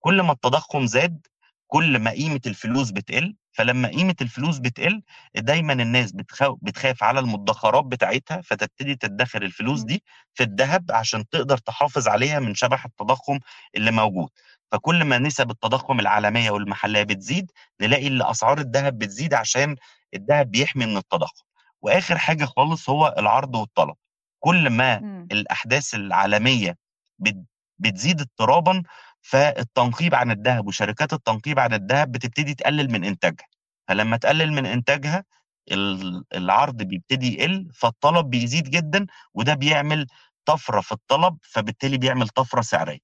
كل ما التضخم زاد كل ما قيمة الفلوس بتقل فلما قيمة الفلوس بتقل دايما الناس بتخاف, بتخاف على المدخرات بتاعتها فتبتدي تدخر الفلوس. دي في الذهب عشان تقدر تحافظ عليها من شبح التضخم اللي موجود فكل ما نسب التضخم العالمية والمحلية بتزيد نلاقي إن أسعار الذهب بتزيد عشان الذهب بيحمي من التضخم وآخر حاجة خالص هو العرض والطلب كل ما. الأحداث العالمية بت- بتزيد اضطرابا فالتنقيب عن الذهب وشركات التنقيب عن الذهب بتبتدي تقلل من إنتاجها. فلما تقلل من إنتاجها ال- العرض بيبتدي يقل فالطلب بيزيد جدا وده بيعمل طفرة في الطلب فبالتالي بيعمل طفرة سعرية.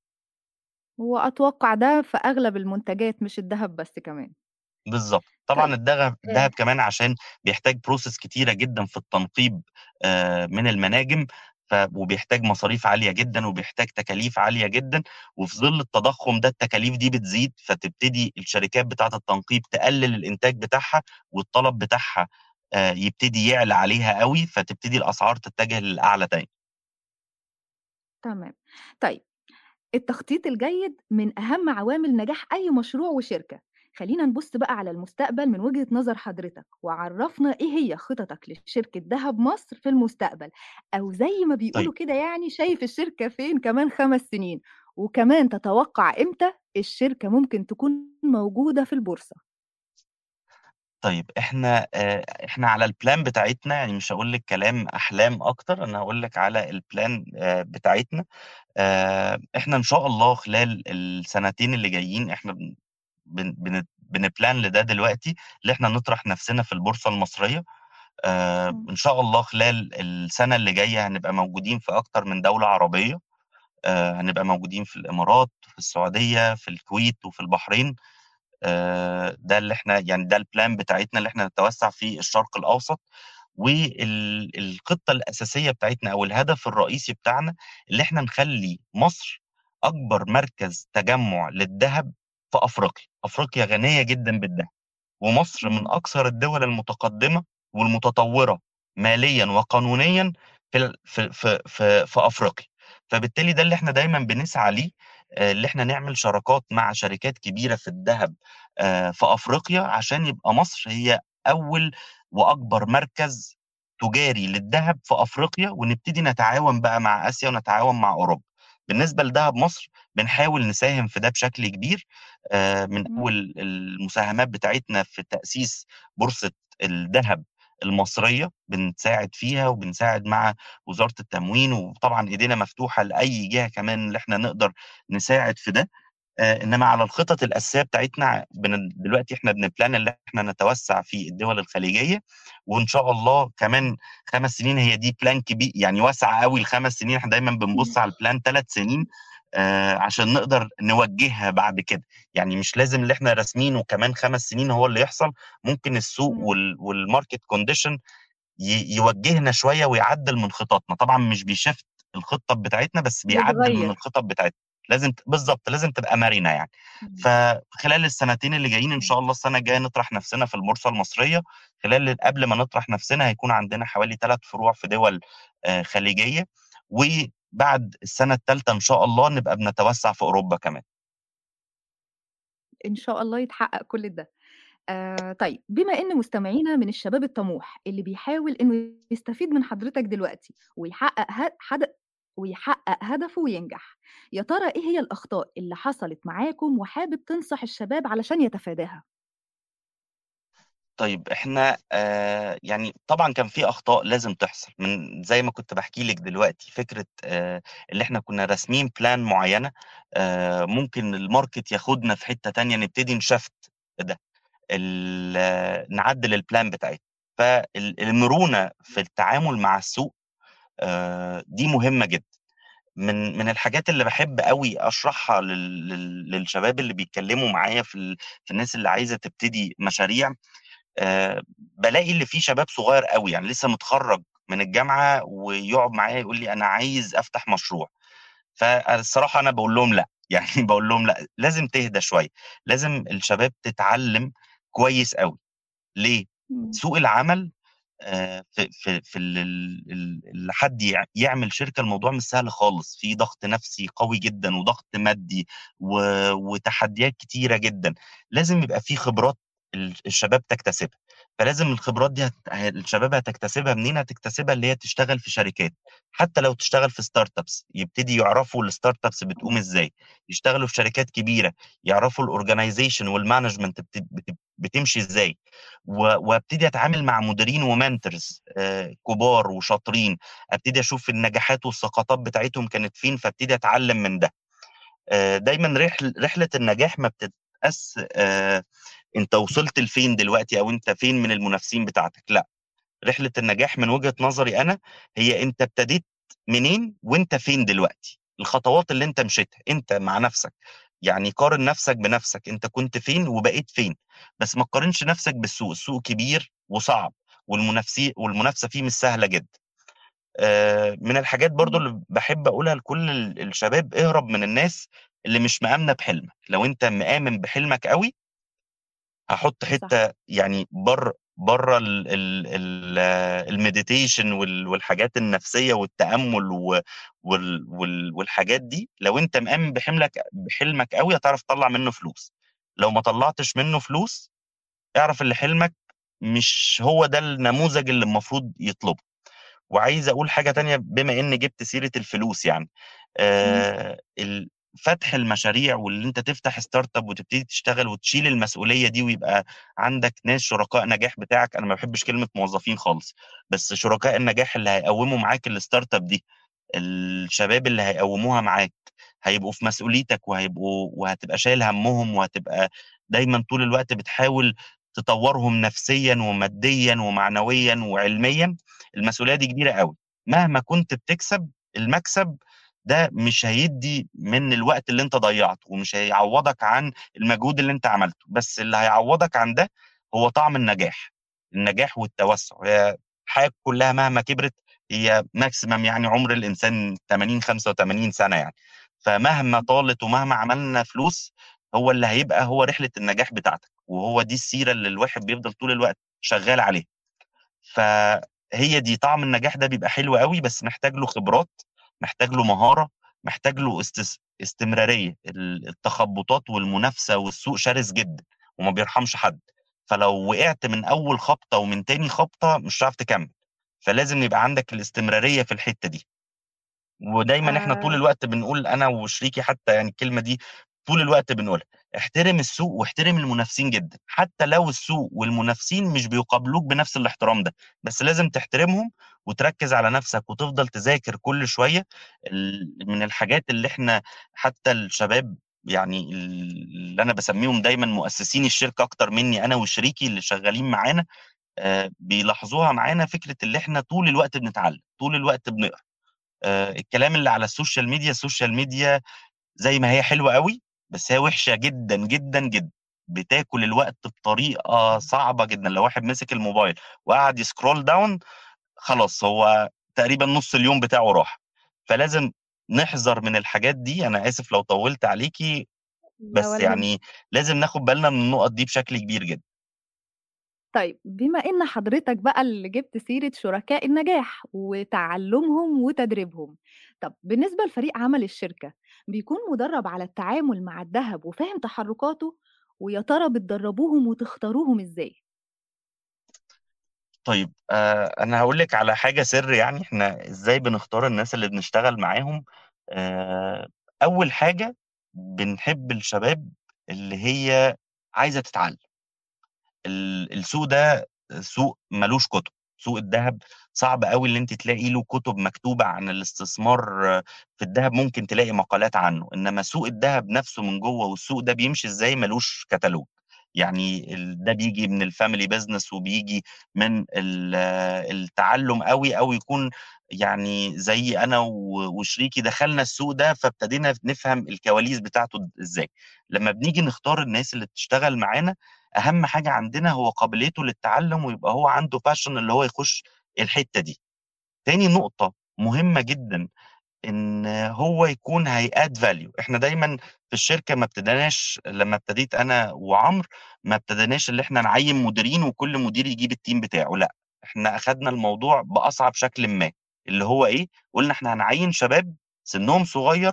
وأتوقع ده في أغلب المنتجات مش الدهب بس كمان. بالظبط. طبعا طيب. الذهب آآ الذهب كمان عشان بيحتاج بروسيس كتيرة جدا في التنقيب آه، من المناجم ف وبيحتاج مصاريف عالية جدا وبيحتاج تكاليف عالية جدا وفي ظل التضخم ده التكاليف دي بتزيد فتبتدي الشركات بتاعة التنقيب تقلل الإنتاج بتاعها والطلب بتاعها آه، يبتدي يعلى عليها قوي فتبتدي الأسعار تتجه للأعلى تاني تمام. طيب التخطيط الجيد من أهم عوامل نجاح أي مشروع وشركة. خلّينا نبُص بقى على المستقبل من وجهة نظر حضرتك، وعرّفنا إيه هي خططك لشركة دهب مصر في المستقبل، أو زي ما طيب. بيقولوا كده يعني شايف الشركة فين كمان 5 سنين، وكمان تتوقع إمتى الشركة ممكن تكون موجودة في البورصة؟ طيب إحنا آآ إحنا على الplan بتاعتنا يعني مش هاقول لِك كلام أحلام أكتر، أنا هاقول لِك على الplan آآ بتاعتنا، آآ إحنا إن شاء الله خلال السنتين اللي جايين إحنا بن بن بن بنplan لده دلوقتي، اللي إحنا نطرح نفسنا في البورصة المصرية، آآ إمم. إن شاء الله خلال السنة اللي جاية هنبقى موجودين في أكتر من دولة عربية، آآ هنبقى موجودين في الإمارات، في السعودية، في الكويت، وفي البحرين. آآ ده اللي إحنا يعني ده الplan بتاعتنا اللي إحنا نتوسّع في الشرق الأوسط، وال الخطة الأساسية بتاعتنا أو الهدف الرئيسي بتاعنا اللي إحنا نخلّي مصر أكبر مركز تجمُّع للدهب في أفريقيا، أفريقيا غنية جدًا بالدهب، ومصر من. أكثر الدول المتقدمة والمتطوّرة ماليًا وقانونيًا في في في في في أفريقيا، فبالتالي ده اللي إحنا دايمًا بنسعى ليه، آآ اللي إحنا نعمل شراكات مع شركات كبيرة في الدهب آآ في أفريقيا، عشان يبقى مصر هي أول وأكبر مركز تجاري للدهب في أفريقيا، ونبتدي نتعاون بقى مع آسيا ونتعاون مع أوروبا. بالنسبة لدهب مصر بنحاول نساهم في ده بشكل كبير، آآ من إمم. أول المساهمات بتاعتنا في تأسيس بورصة الدهب المصرية، بنساعد فيها وبنساعد مع وزارة التموين، وطبعًا إيدينا مفتوحة لأي جهة كمان اللي إحنا نقدر نساعد في ده. آآ إنما على الخطط الأساسية بتاعتنا دلوقتي إحنا بنplan اللي إحنا نتوسّع في الدول الخليجية، وإن شاء الله كمان 5 سنين هي دي plan كبي يعني واسعة أوي ل5 سنين، إحنا دايمًا بنبُص على الplan 3 سنين آآ عشان نقدر نوجّهها بعد كده، يعني مش لازم اللي إحنا راسمينه كمان 5 سنين هو اللي يحصل، ممكن السوق إمم. وال والmarket condition ي يوجّهنا شوية ويعدّل من خططنا، طبعًا مش بيshift الخطة بتاعتنا، بس بيعدّل من. الخطط بتاعتنا، لازم ت بالضبط، لازم تبقى مرنة يعني. فخلال السنتين اللي جايين إمم. شاء الله السنة الجاية نطرح نفسنا في البورصة المصرية، خلال قبل ما نطرح نفسنا هيكون عندنا حوالي 3 فروع في دول آآ خليجية، وبعد السنة التالتة إن شاء الله نبقى بنتوسّع في أوروبا كمان. إن شاء الله يتحقق كل ده. آآ طيب بما إن مستمعينا من الشباب الطموح اللي بيحاول إنه يستفيد من حضرتك دلوقتي ويحقق حد ويحقق هدفه وينجح، يا ترى إيه هي الأخطاء اللي حصلت معاكم وحابب تنصح الشباب علشان يتفاداها؟ طيب إحنا آآ يعني طبعًا كان في أخطاء لازم تحصل، من زي ما كنت باحكي لِك دلوقتي، فكرة آآ اللي إحنا كنا راسمين plan معيّنة، آآ ممكن الmarket ياخدنا في حتّة تانية نبتدي نشفت ده. نعدّل الplan بتاعتنا. فال المرونة في التعامل مع السوق دي مهمة جدًا. من من الحاجات اللي أشرحها لل لل للشباب اللي بيتكلّموا معايا في ال في الناس اللي عايزة تبتدي مشاريع، آآ بالاقي اللي في شباب صغير أوي، يعني لسه متخرّج من الجامعة ويقعد معايا يقول لي: "أنا عايز أفتح مشروع." فالصراحة أنا باقول لهم لأ، يعني باقول لهم لأ، لازم تهدى شوية، لازم الشباب تتعلّم كويس أوي. ليه؟ سوق العمل في في في ال ال ال ال حد يع يعمل شركة الموضوع مش سهل خالص، في ضغط نفسي قوي جدًا وضغط مادي وتحديات كتيرة جدًا، لازم يبقى في خبرات ال الشباب تكتسبها، فلازم الخبرات دي هت الشباب هتكتسبها منين؟ هتكتسبها اللي هي تشتغل في شركات، حتى لو تشتغل في startups يبتدي يعرفوا الstartups بتقوم إزاي، يشتغلوا في شركات كبيرة، يعرفوا الorganization والmanagement بت بت بتمشي إزاي، و وأبتدي أتعامل مع مديرين وmentors آآ كبار وشاطرين، أبتدي أشوف النجاحات والسقطات بتاعتهم كانت فين، فأبتدي أتعلم من ده. آآ دايمًا رحل رحلة النجاح ما بتتقاس آآ أنت وصلت لفين دلوقتي أو أنت فين من المنافسين بتاعتك، لأ، رحلة النجاح من وجهة نظري أنا هي أنت ابتديت منين وأنت فين دلوقتي، الخطوات اللي أنت مشيتها أنت مع نفسك، يعني قارن نفسك بنفسك، أنت كنت فين وبقيت فين، بس ما تقارنش نفسك بالسوق، السوق كبير وصعب والمنافسي والمنافسة فيه مش سهلة جدًا. آآ من الحاجات إمم. اللي باحب أقولها لكل ال الشباب، اهرب من الناس اللي مش مآمنة بحلمك، لو أنت مآمن بحلمك أوي هاحط صح. يعني برّه برّه ال ال ال الmeditation وال والحاجات النفسية والتأمُّل و وال وال والحاجات دي، لو أنت مآمن بحملك بحلمك أوي هتعرف تطلّع منّه فلوس، لو ما طلّعتش منّه فلوس، اعرف اللي حلمك مش هو ده النموذج اللي المفروض يطلبه. وعايز أقول حاجة تانية بما إني جِبت سيرة الفلوس يعني، إمم. فتح المشاريع واللي أنت تفتح startup وتبتدي تشتغل وتشيل المسؤولية دي ويبقى عندك ناس شركاء نجاح بتاعك، أنا ما باحبش كلمة موظفين خالص، بس شركاء النجاح اللي هيقوّموا معاك الstartup دي، الشباب اللي هيقوّموها معاك، هيبقوا في مسؤوليتك وهيبقوا وهتبقى شايل هَمّهم وهتبقى دايمًا طول الوقت بتحاول تطوّرهم نفسيًا وماديًا ومعنويًا وعلميًا، المسؤولية دي كبيرة أوي، مهما كنت بتكسب، المكسب ده مش هيدّي من الوقت اللي أنت ضيّعته ومش هيعوّضك عن المجهود اللي أنت عملته، بس اللي هيعوّضك عن ده هو طعم النجاح، النجاح والتوسُّع، هي الحياة كلّها مهما كبرت هي maximum يعني عُمر الإنسان 80، 85 سَنة يعني، فمهما طالت ومهما عملنا فلوس، هو اللي هيبقى هو رحلة النجاح بتاعتك، وهو دي السيرة اللي الواحد بيفضل طول الوقت شغّال عليها. فهي دي، طعم النجاح ده بيبقى حلو أوي، بس محتاج له خبرات، محتاج له مهارة، محتاج له ال التخبُّطات والمنافسة والسوق شرس جدًا وما بيرحمش حد، فلو وقعت من أول خبطة ومن تاني خبطة مش هتعرف تكمّل، فلازم يبقى عندك الاستمرارية في الحتّة دي. ودايمًا إحنا طول آآ الوقت بنقول أنا وشريكي حتى يعني الكلمة دي طول الوقت بنقولها، احترم السوق واحترم المنافسين جدًا، حتى لو السوق والمنافسين مش بيقابلوك بنفس الاحترام ده، بس لازم تحترمهم وتركّز على نفسك وتفضل تذاكر كل شوية، ال من الحاجات اللي إحنا حتى الشباب يعني ال اللي أنا باسميهم دايمًا مؤسسين الشركة أكتر مني أنا وشريكي اللي شغالين معانا، آآ بيلاحظوها معانا فكرة اللي إحنا طول الوقت بنتعلم، طول الوقت بنقرأ. آآ الكلام اللي على ال social media، ال social media زي ما هي حلوة أوي، بس هي وحشة جدًا، جدًا، جدًا، بتاكل الوقت بطريقة صعبة جدًا، لو واحد مسك الموبايل وقعد ي scroll down خلاص هو تقريبًا نُص اليوم بتاعه راح، فلازم نحذر من الحاجات دي، أنا آسف لو طوّلت عليكِ، لا بس. يعني لازم ناخد بالنا من النُقط دي بشكل كبير جدًا. طيب بما إن حضرتك بقى اللي جِبت سيرة شركاء النجاح وتعلُّمهم وتدريبهم، طب بالنسبة لفريق عمل الشركة، بيكون مُدرّب على التعامل مع الدهب وفاهم تحرُّكاته، ويا ترى بتدرّبوهم وتختاروهم إزاي؟ طيب آآ أنا هاقول لِك على حاجة سِر يعني إحنا إزاي بنختار الناس اللي بنشتغل معاهم، آآ أول حاجة بنحب الشباب اللي هي عايزة تتعلّم. ال السوق ده سوق ما لوش كُتب، سوق الدهب صعب أوي اللي أنتِ تلاقي له كُتب مكتوبة عن الاستثمار في الدهب، ممكن تلاقي مقالات عنه، إنّما سوق الدهب نَفْسه من جوّه والسوق ده بيمشي إزاي ما لوش كتالوج، يعني ده بييجي من الfamily business وبييجي من ال التعلُّم أوي أو يكون يعني زيي أنا و وشريكي دخلنا السوق ده، فابتدينا نفهم الكواليس بتاعته د إزاي. لمّا بنيجي نختار الناس اللي بتشتغل معانا، أهم حاجة عندنا هو قابليته للتعلُّم ويبقى هو عنده passion اللي هو يخُش الحتّة دي. تاني نقطة مهمة جدًا، إن هو يكون هيadd value. إحنا دايمًا في الشركة ما ابتديناش لمّا ابتديت أنا وعمرو، ما ابتديناش اللي إحنا نعيّن مديرين وكل مدير يجيب الteam بتاعه، لأ، إحنا أخدنا الموضوع بأصعب شكلٍ ما، اللي هو إيه، قُلنا إحنا هنعيّن شباب سِنّهم صغير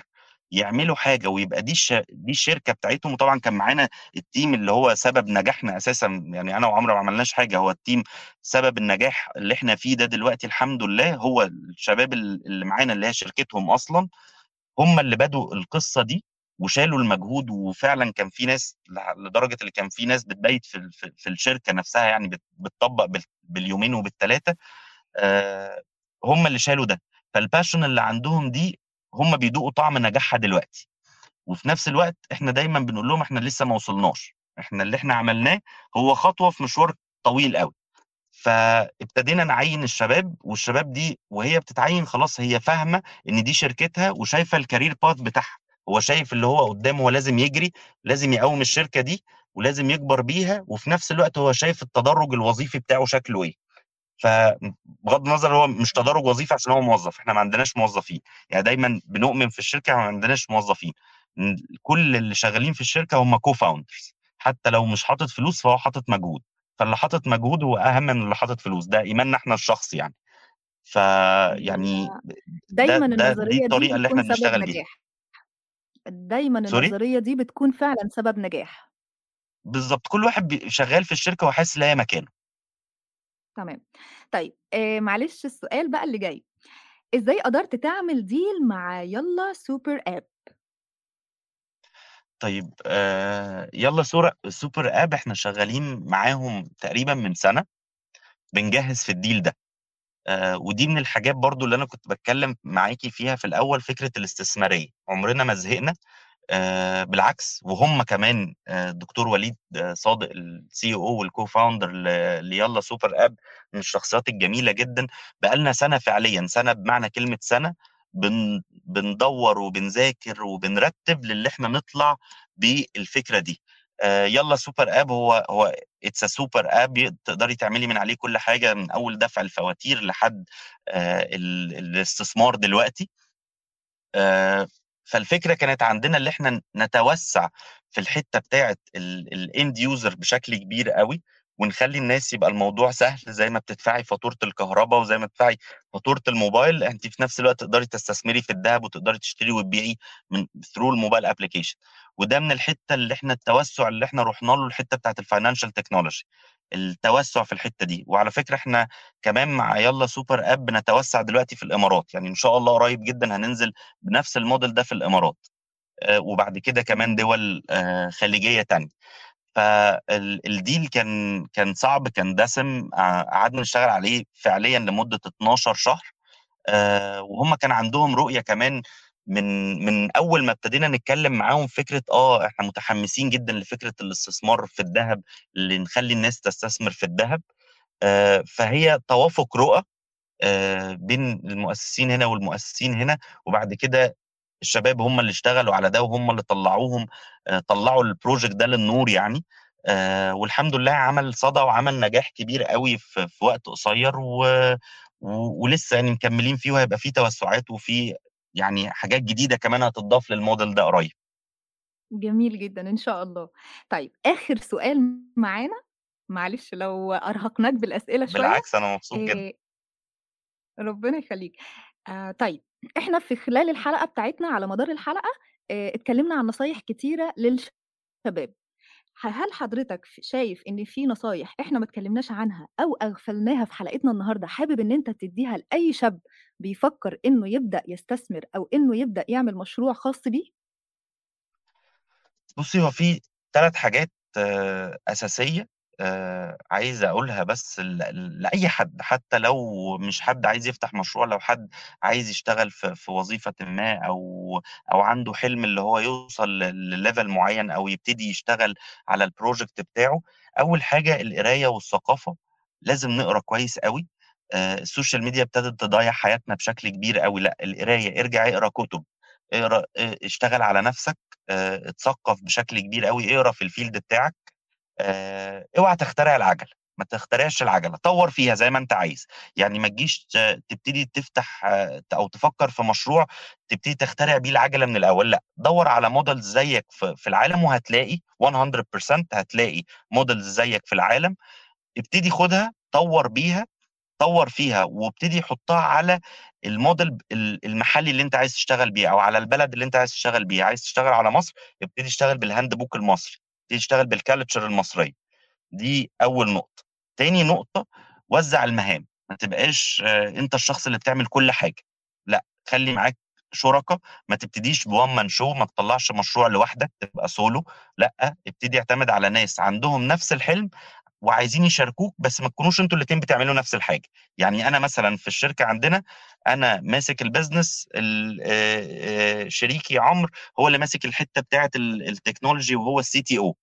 يعملوا حاجة ويبقى دي الش دي الشركة بتاعتهم، وطبعًا كان معانا الteam اللي هو سبب نجاحنا أساسًا، يعني أنا وعمرو ما عملناش حاجة، هو الteam سبب النجاح اللي إحنا فيه ده دلوقتي الحمد لله، هو الشباب ال اللي معانا اللي هي شركتهم أصلًا، هم اللي بدؤوا القصة دي وشالوا المجهود وفعلًا كان في ناس لح لدرجة اللي كان في ناس بتبيت في في الشركة نفسها يعني بت بتطبّق بال باليومين وبال3 آآ، هم اللي شالوا ده. فالpassion اللي عندهم دي هم بيدوقوا طعم نجاحها دلوقتي. وفي نفس الوقت إحنا دايمًا بنقول لهم إحنا لسه ما وصلناش، إحنا اللي إحنا عملناه هو خطوة في مشوار طويل أوي. فابتدينا نعيّن الشباب، والشباب دي وهي بتتعيّن خلاص هي فاهمة إن دي شركتها وشايفة الcareer path بتاعها، هو شايف اللي هو قدّامه هو لازم يجري، لازم يقوّم الشركة دي ولازم يكبر بيها، وفي نفس الوقت هو شايف التدرُّج الوظيفي بتاعه شكله إيه. ف بغض النظر هو مش تدرُّج وظيفي عشان هو موظف، إحنا ما عندناش موظفين، يعني دايمًا بنؤمن في الشركة ما عندناش موظفين، كل اللي شغالين في الشركة هم co-founders حتى لو مش حاطط فلوس فهو حاطط مجهود، فاللي حاطط مجهود هو أهم من اللي حاطط فلوس، ده إيماننا إحنا الشخصي يعني. فيعني ده دايمًا ده دي النظرية دي الطريقة اللي سبب بنشتغل بيها. نجاح. دايمًا sorry؟ النظرية دي بتكون فعلًا سبب نجاح. بالضبط، كل واحد شغال في الشركة وحاسس اللي هي مكانه. تمام. طيب آآ معلش السؤال بقى اللي جاي، إزاي قدرت تعمل deal مع يالّا Super App؟ طيب آآ يالّا سورة Super App إحنا شغالين معاهم تقريبًا من سَنة، بنجهّز في ال deal ده. آآ ودي من الحاجات برضه اللي أنا كنت باتكلّم معاكِ فيها في الأول، فكرة الاستثمارية، عمرنا ما زهقنا بالعكس وهُم كمان آآ الدكتور وليد صادق ال CEO وال co-founder ل ليالّا سوبر آب من الشخصيات الجميلة جدًا، بقى لنا سَنة فعليًا، سَنة بمعنى كلمة سَنة بن بندوّر وبنذاكر وبنرتّب للي إحنا نطلع بالفكرة دي. آآ يالّا Super App هو هو super app ي تقدري تعملي من عليه كل حاجة، من أول دفع الفواتير لحد الاستثمار دلوقتي. آآ فالفكرة كانت عندنا اللي إحنا ن نتوسّع في الحتّة بتاعة ال الend user بشكل كبير أوي، ونخلّي الناس يبقى الموضوع سهل زي ما بتدفعي فاتورة الكهربا وزي ما بتدفعي فاتورة الموبايل، أنتِ في نفس الوقت تقدري تستثمري في الدهب وتقدري تشتري وتبيعي من through الmobile application. وده من الحتّة اللي إحنا التوسُّع اللي إحنا رُحنا له الحتّة بتاعة الfinancial technology التوسُّع في الحتّة دي. وعلى فكرة إحنا كمان مع يالّا سوبر آب بنتوسّع دلوقتي في الإمارات، يعني إن شاء الله قريب جدًا هننزل بنفس الmodel ده في الإمارات. آآ وبعد كده كمان. دول آآ خليجية تانية. فال الdeal كان كان صعب، كان دسم، آآ قعدنا نشتغل عليه فعليًا لمدة 12 شهر، وهُم كان عندهم رؤية كمان من من أول ما ابتدينا نتكلّم معاهم فكرة آه، إحنا متحمّسين جدًا لفكرة الاستثمار في الدهب، اللي نخلّي الناس تستثمر في الدهب. آآ فهي توافق رؤى آآ بين المؤسسين هنا والمؤسسين هنا، وبعد كده الشباب هم اللي اشتغلوا على ده وهم اللي طلّعوهم آآ طلّعوا الproject ده للنور يعني، آآ والحمد لله عمل صدى وعمل نجاح كبير أوي في في وقت قصيّر. و ولسه يعني مكمّلين فيه وهيبقى في توسُّعات وفي يعني حاجات جديدة كمان هتتضاف للmodel ده قريب. جميل جدًا، إن شاء الله. طيب آخر سؤال معانا، معلش لو أرهقناك بالأسئلة شوية، بالعكس أنا مبسوط جدًا. ربنا يخلّيك. آآ طيب، إحنا في خلال الحلقة بتاعتنا على مدار الحلقة آآ اتكلّمنا عن نصايح كتيرة للشباب. هل حضرتك شايف إن في نصايح إحنا ما اتكلّمناش عنها أو أغفلناها في حلقتنا النهارده حابب إن أنت تدّيها لأي شاب بيفكّر إنه يبدأ يستثمر أو إنه يبدأ يعمل مشروع خاص بيه؟ بُصّي، هو في 3 حاجات أساسية آآ عايز أقولها بس لأي حد، حتى لو مش حد عايز يفتح مشروع، لو حد عايز يشتغل في في وظيفةٍ ما أو أو عنده حلم اللي هو يوصل ل ل level معيّن أو يبتدي يشتغل على ال project بتاعه، أول حاجة القراية والثقافة، لازم نقرأ كويس أوي، آآ ال social media ابتدت تضيّع حياتنا بشكل كبير أوي، لأ القراية، ارجع اقرأ كُتب، اقرأ آآ اشتغل على نَفْسك، اتثقّف بشكل كبير أوي، اقرأ في الfield بتاعك. آآ اوعى تخترع العجلة، ما تخترعش العجلة، طوّر فيها زي ما أنت عايز، يعني ما تجيش تبتدي تفتح ت أو تفكّر في مشروع تبتدي تخترع بيه العجلة من الأول، لأ، دَوّر على models زيّك في العالم وهتلاقي 100% هتلاقي models زيّك في العالم، ابتدي خُدها طوّر بيها، طوّر فيها وابتدي حُطّها على الmodel ب ال المحلي اللي أنت عايز تشتغل بيه أو على البلد اللي أنت عايز تشتغل بيها، عايز تشتغل على مصر، ابتدي اشتغل بالhandbook المصري، ابتدي اشتغل بالculture المصرية. دي أول نقطة. تاني نقطة، وزّع المهام، ما تبقاش أنت الشخص اللي بتعمل كل حاجة، لأ، خلّي معاك شُركا، ما تبتديش بone man show ما تطلّعش مشروع لوحدك تبقى solo لأ، ابتدي اعتمد على ناس عندهم نفس الحلم وعايزين يشاركوك، بس ما تكونوش أنتم الاتنين بتعملوا نفس الحاجة. يعني أنا مثلًا في الشركة عندنا، أنا ماسك الbusiness ال آآ آآ شريكي عمرو هو اللي ماسك الحتّة بتاعة ال الtechnology وهو الCTO.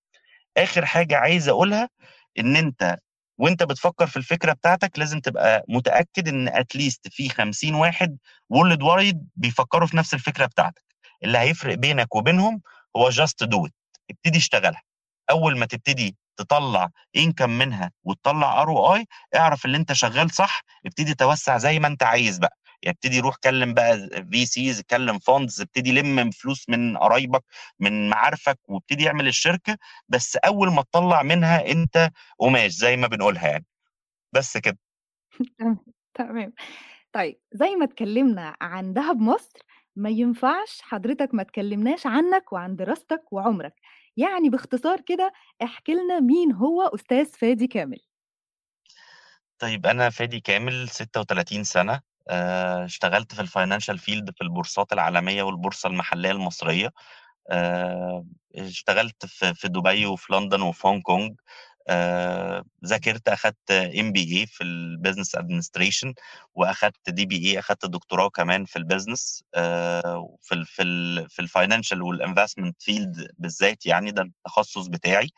آخر حاجة عايز أقولها، إن أنت وأنت بتفكّر في الفكرة بتاعتك لازم تبقى إن at least في 50 واحد worldwide بيفكّروا في نفس الفكرة بتاعتك، اللي هيفرق بينك وبينهم هو do it، ابتدي اشتغلها. أول ما تبتدي تطلّع income منها وتطلّع ROI اعرف اللي أنت شغّال صح، ابتدي توسّع زي ما أنت عايز بقى، يعني ابتدي روح كلّم بقى VCs كلّم funds ابتدي لِم فلوس من قرايبك، من معارفك وابتدي اعمل الشركة، بس أول ما تطلّع منها أنت قماش زي ما بنقولها يعني. بس كده. تمام، تمام. طيب زي ما اتكلّمنا عن دهب مصر، ما ينفعش حضرتك ما تكلّمناش عنّك وعن دراستك وعُمرك، يعني باختصار كده احكِ لنا مين هو أستاذ فادي كامل؟ طيب أنا فادي كامل 36 سَنة، آآ اشتغلت في الfinancial field في البورصات العالمية والبورصة المحلية المصرية، آآ اشتغلت في دبي وفي لندن وفي هونج كونج، آآ ذاكرت أخدت MBA في الbusiness administration وأخدت DBA أخدت دكتوراه كمان في الbusiness آآ وفي ال في ال في الfinancial والinvestment field بالذات يعني ده التخصُّص بتاعي.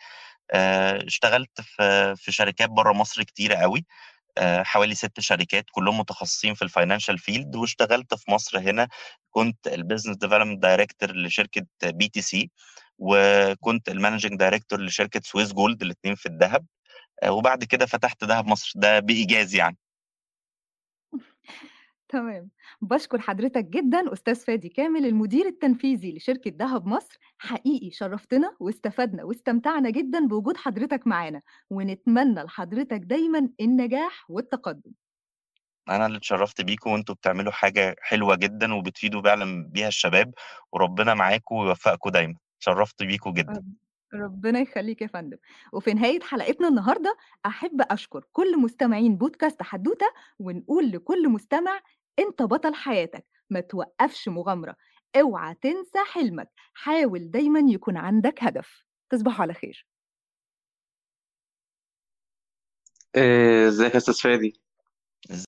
آآ اشتغلت في في شركات برّه مصر كتيرة أوي، آآ حوالي 6 شركات كلّهم متخصصين في الfinancial field واشتغلت في مصر هنا كنت الbusiness development director لشركة BTC وكنت الmanaging director لشركة Swiss Gold الاتنين في الدهب، آآ وبعد كده فتحت دهب مصر، ده بإيجاز يعني. تمام. باشكر حضرتك جدًا أستاذ فادي كامل المدير التنفيذي لشركة دهب مصر، حقيقي شرّفتنا واستفدنا واستمتعنا جدًا بوجود حضرتك معانا، ونتمنى لحضرتك دايمًا النجاح والتقدُّم. أنا اللي اتشرّفت بيكم وأنتم بتعملوا حاجة حلوة جدًا وبتفيدوا فعلًا بيها الشباب وربنا معاكم ويوفّقكم دايمًا، اتشرّفت بيكم جدًا. رب ربنا يخلّيك يا فندم. وفي نهاية حلقتنا النهارده، أحب أشكر كل مستمعين بودكاست حدوتة، ونقول لكل مستمع أنت بطل حياتك، ما توقّفش مغامرة، أوعى تنسى حلمك، حاول دايمًا يكون عندك هدف. تصبحوا على خير. آآ إزيك يا أستاذ فادي؟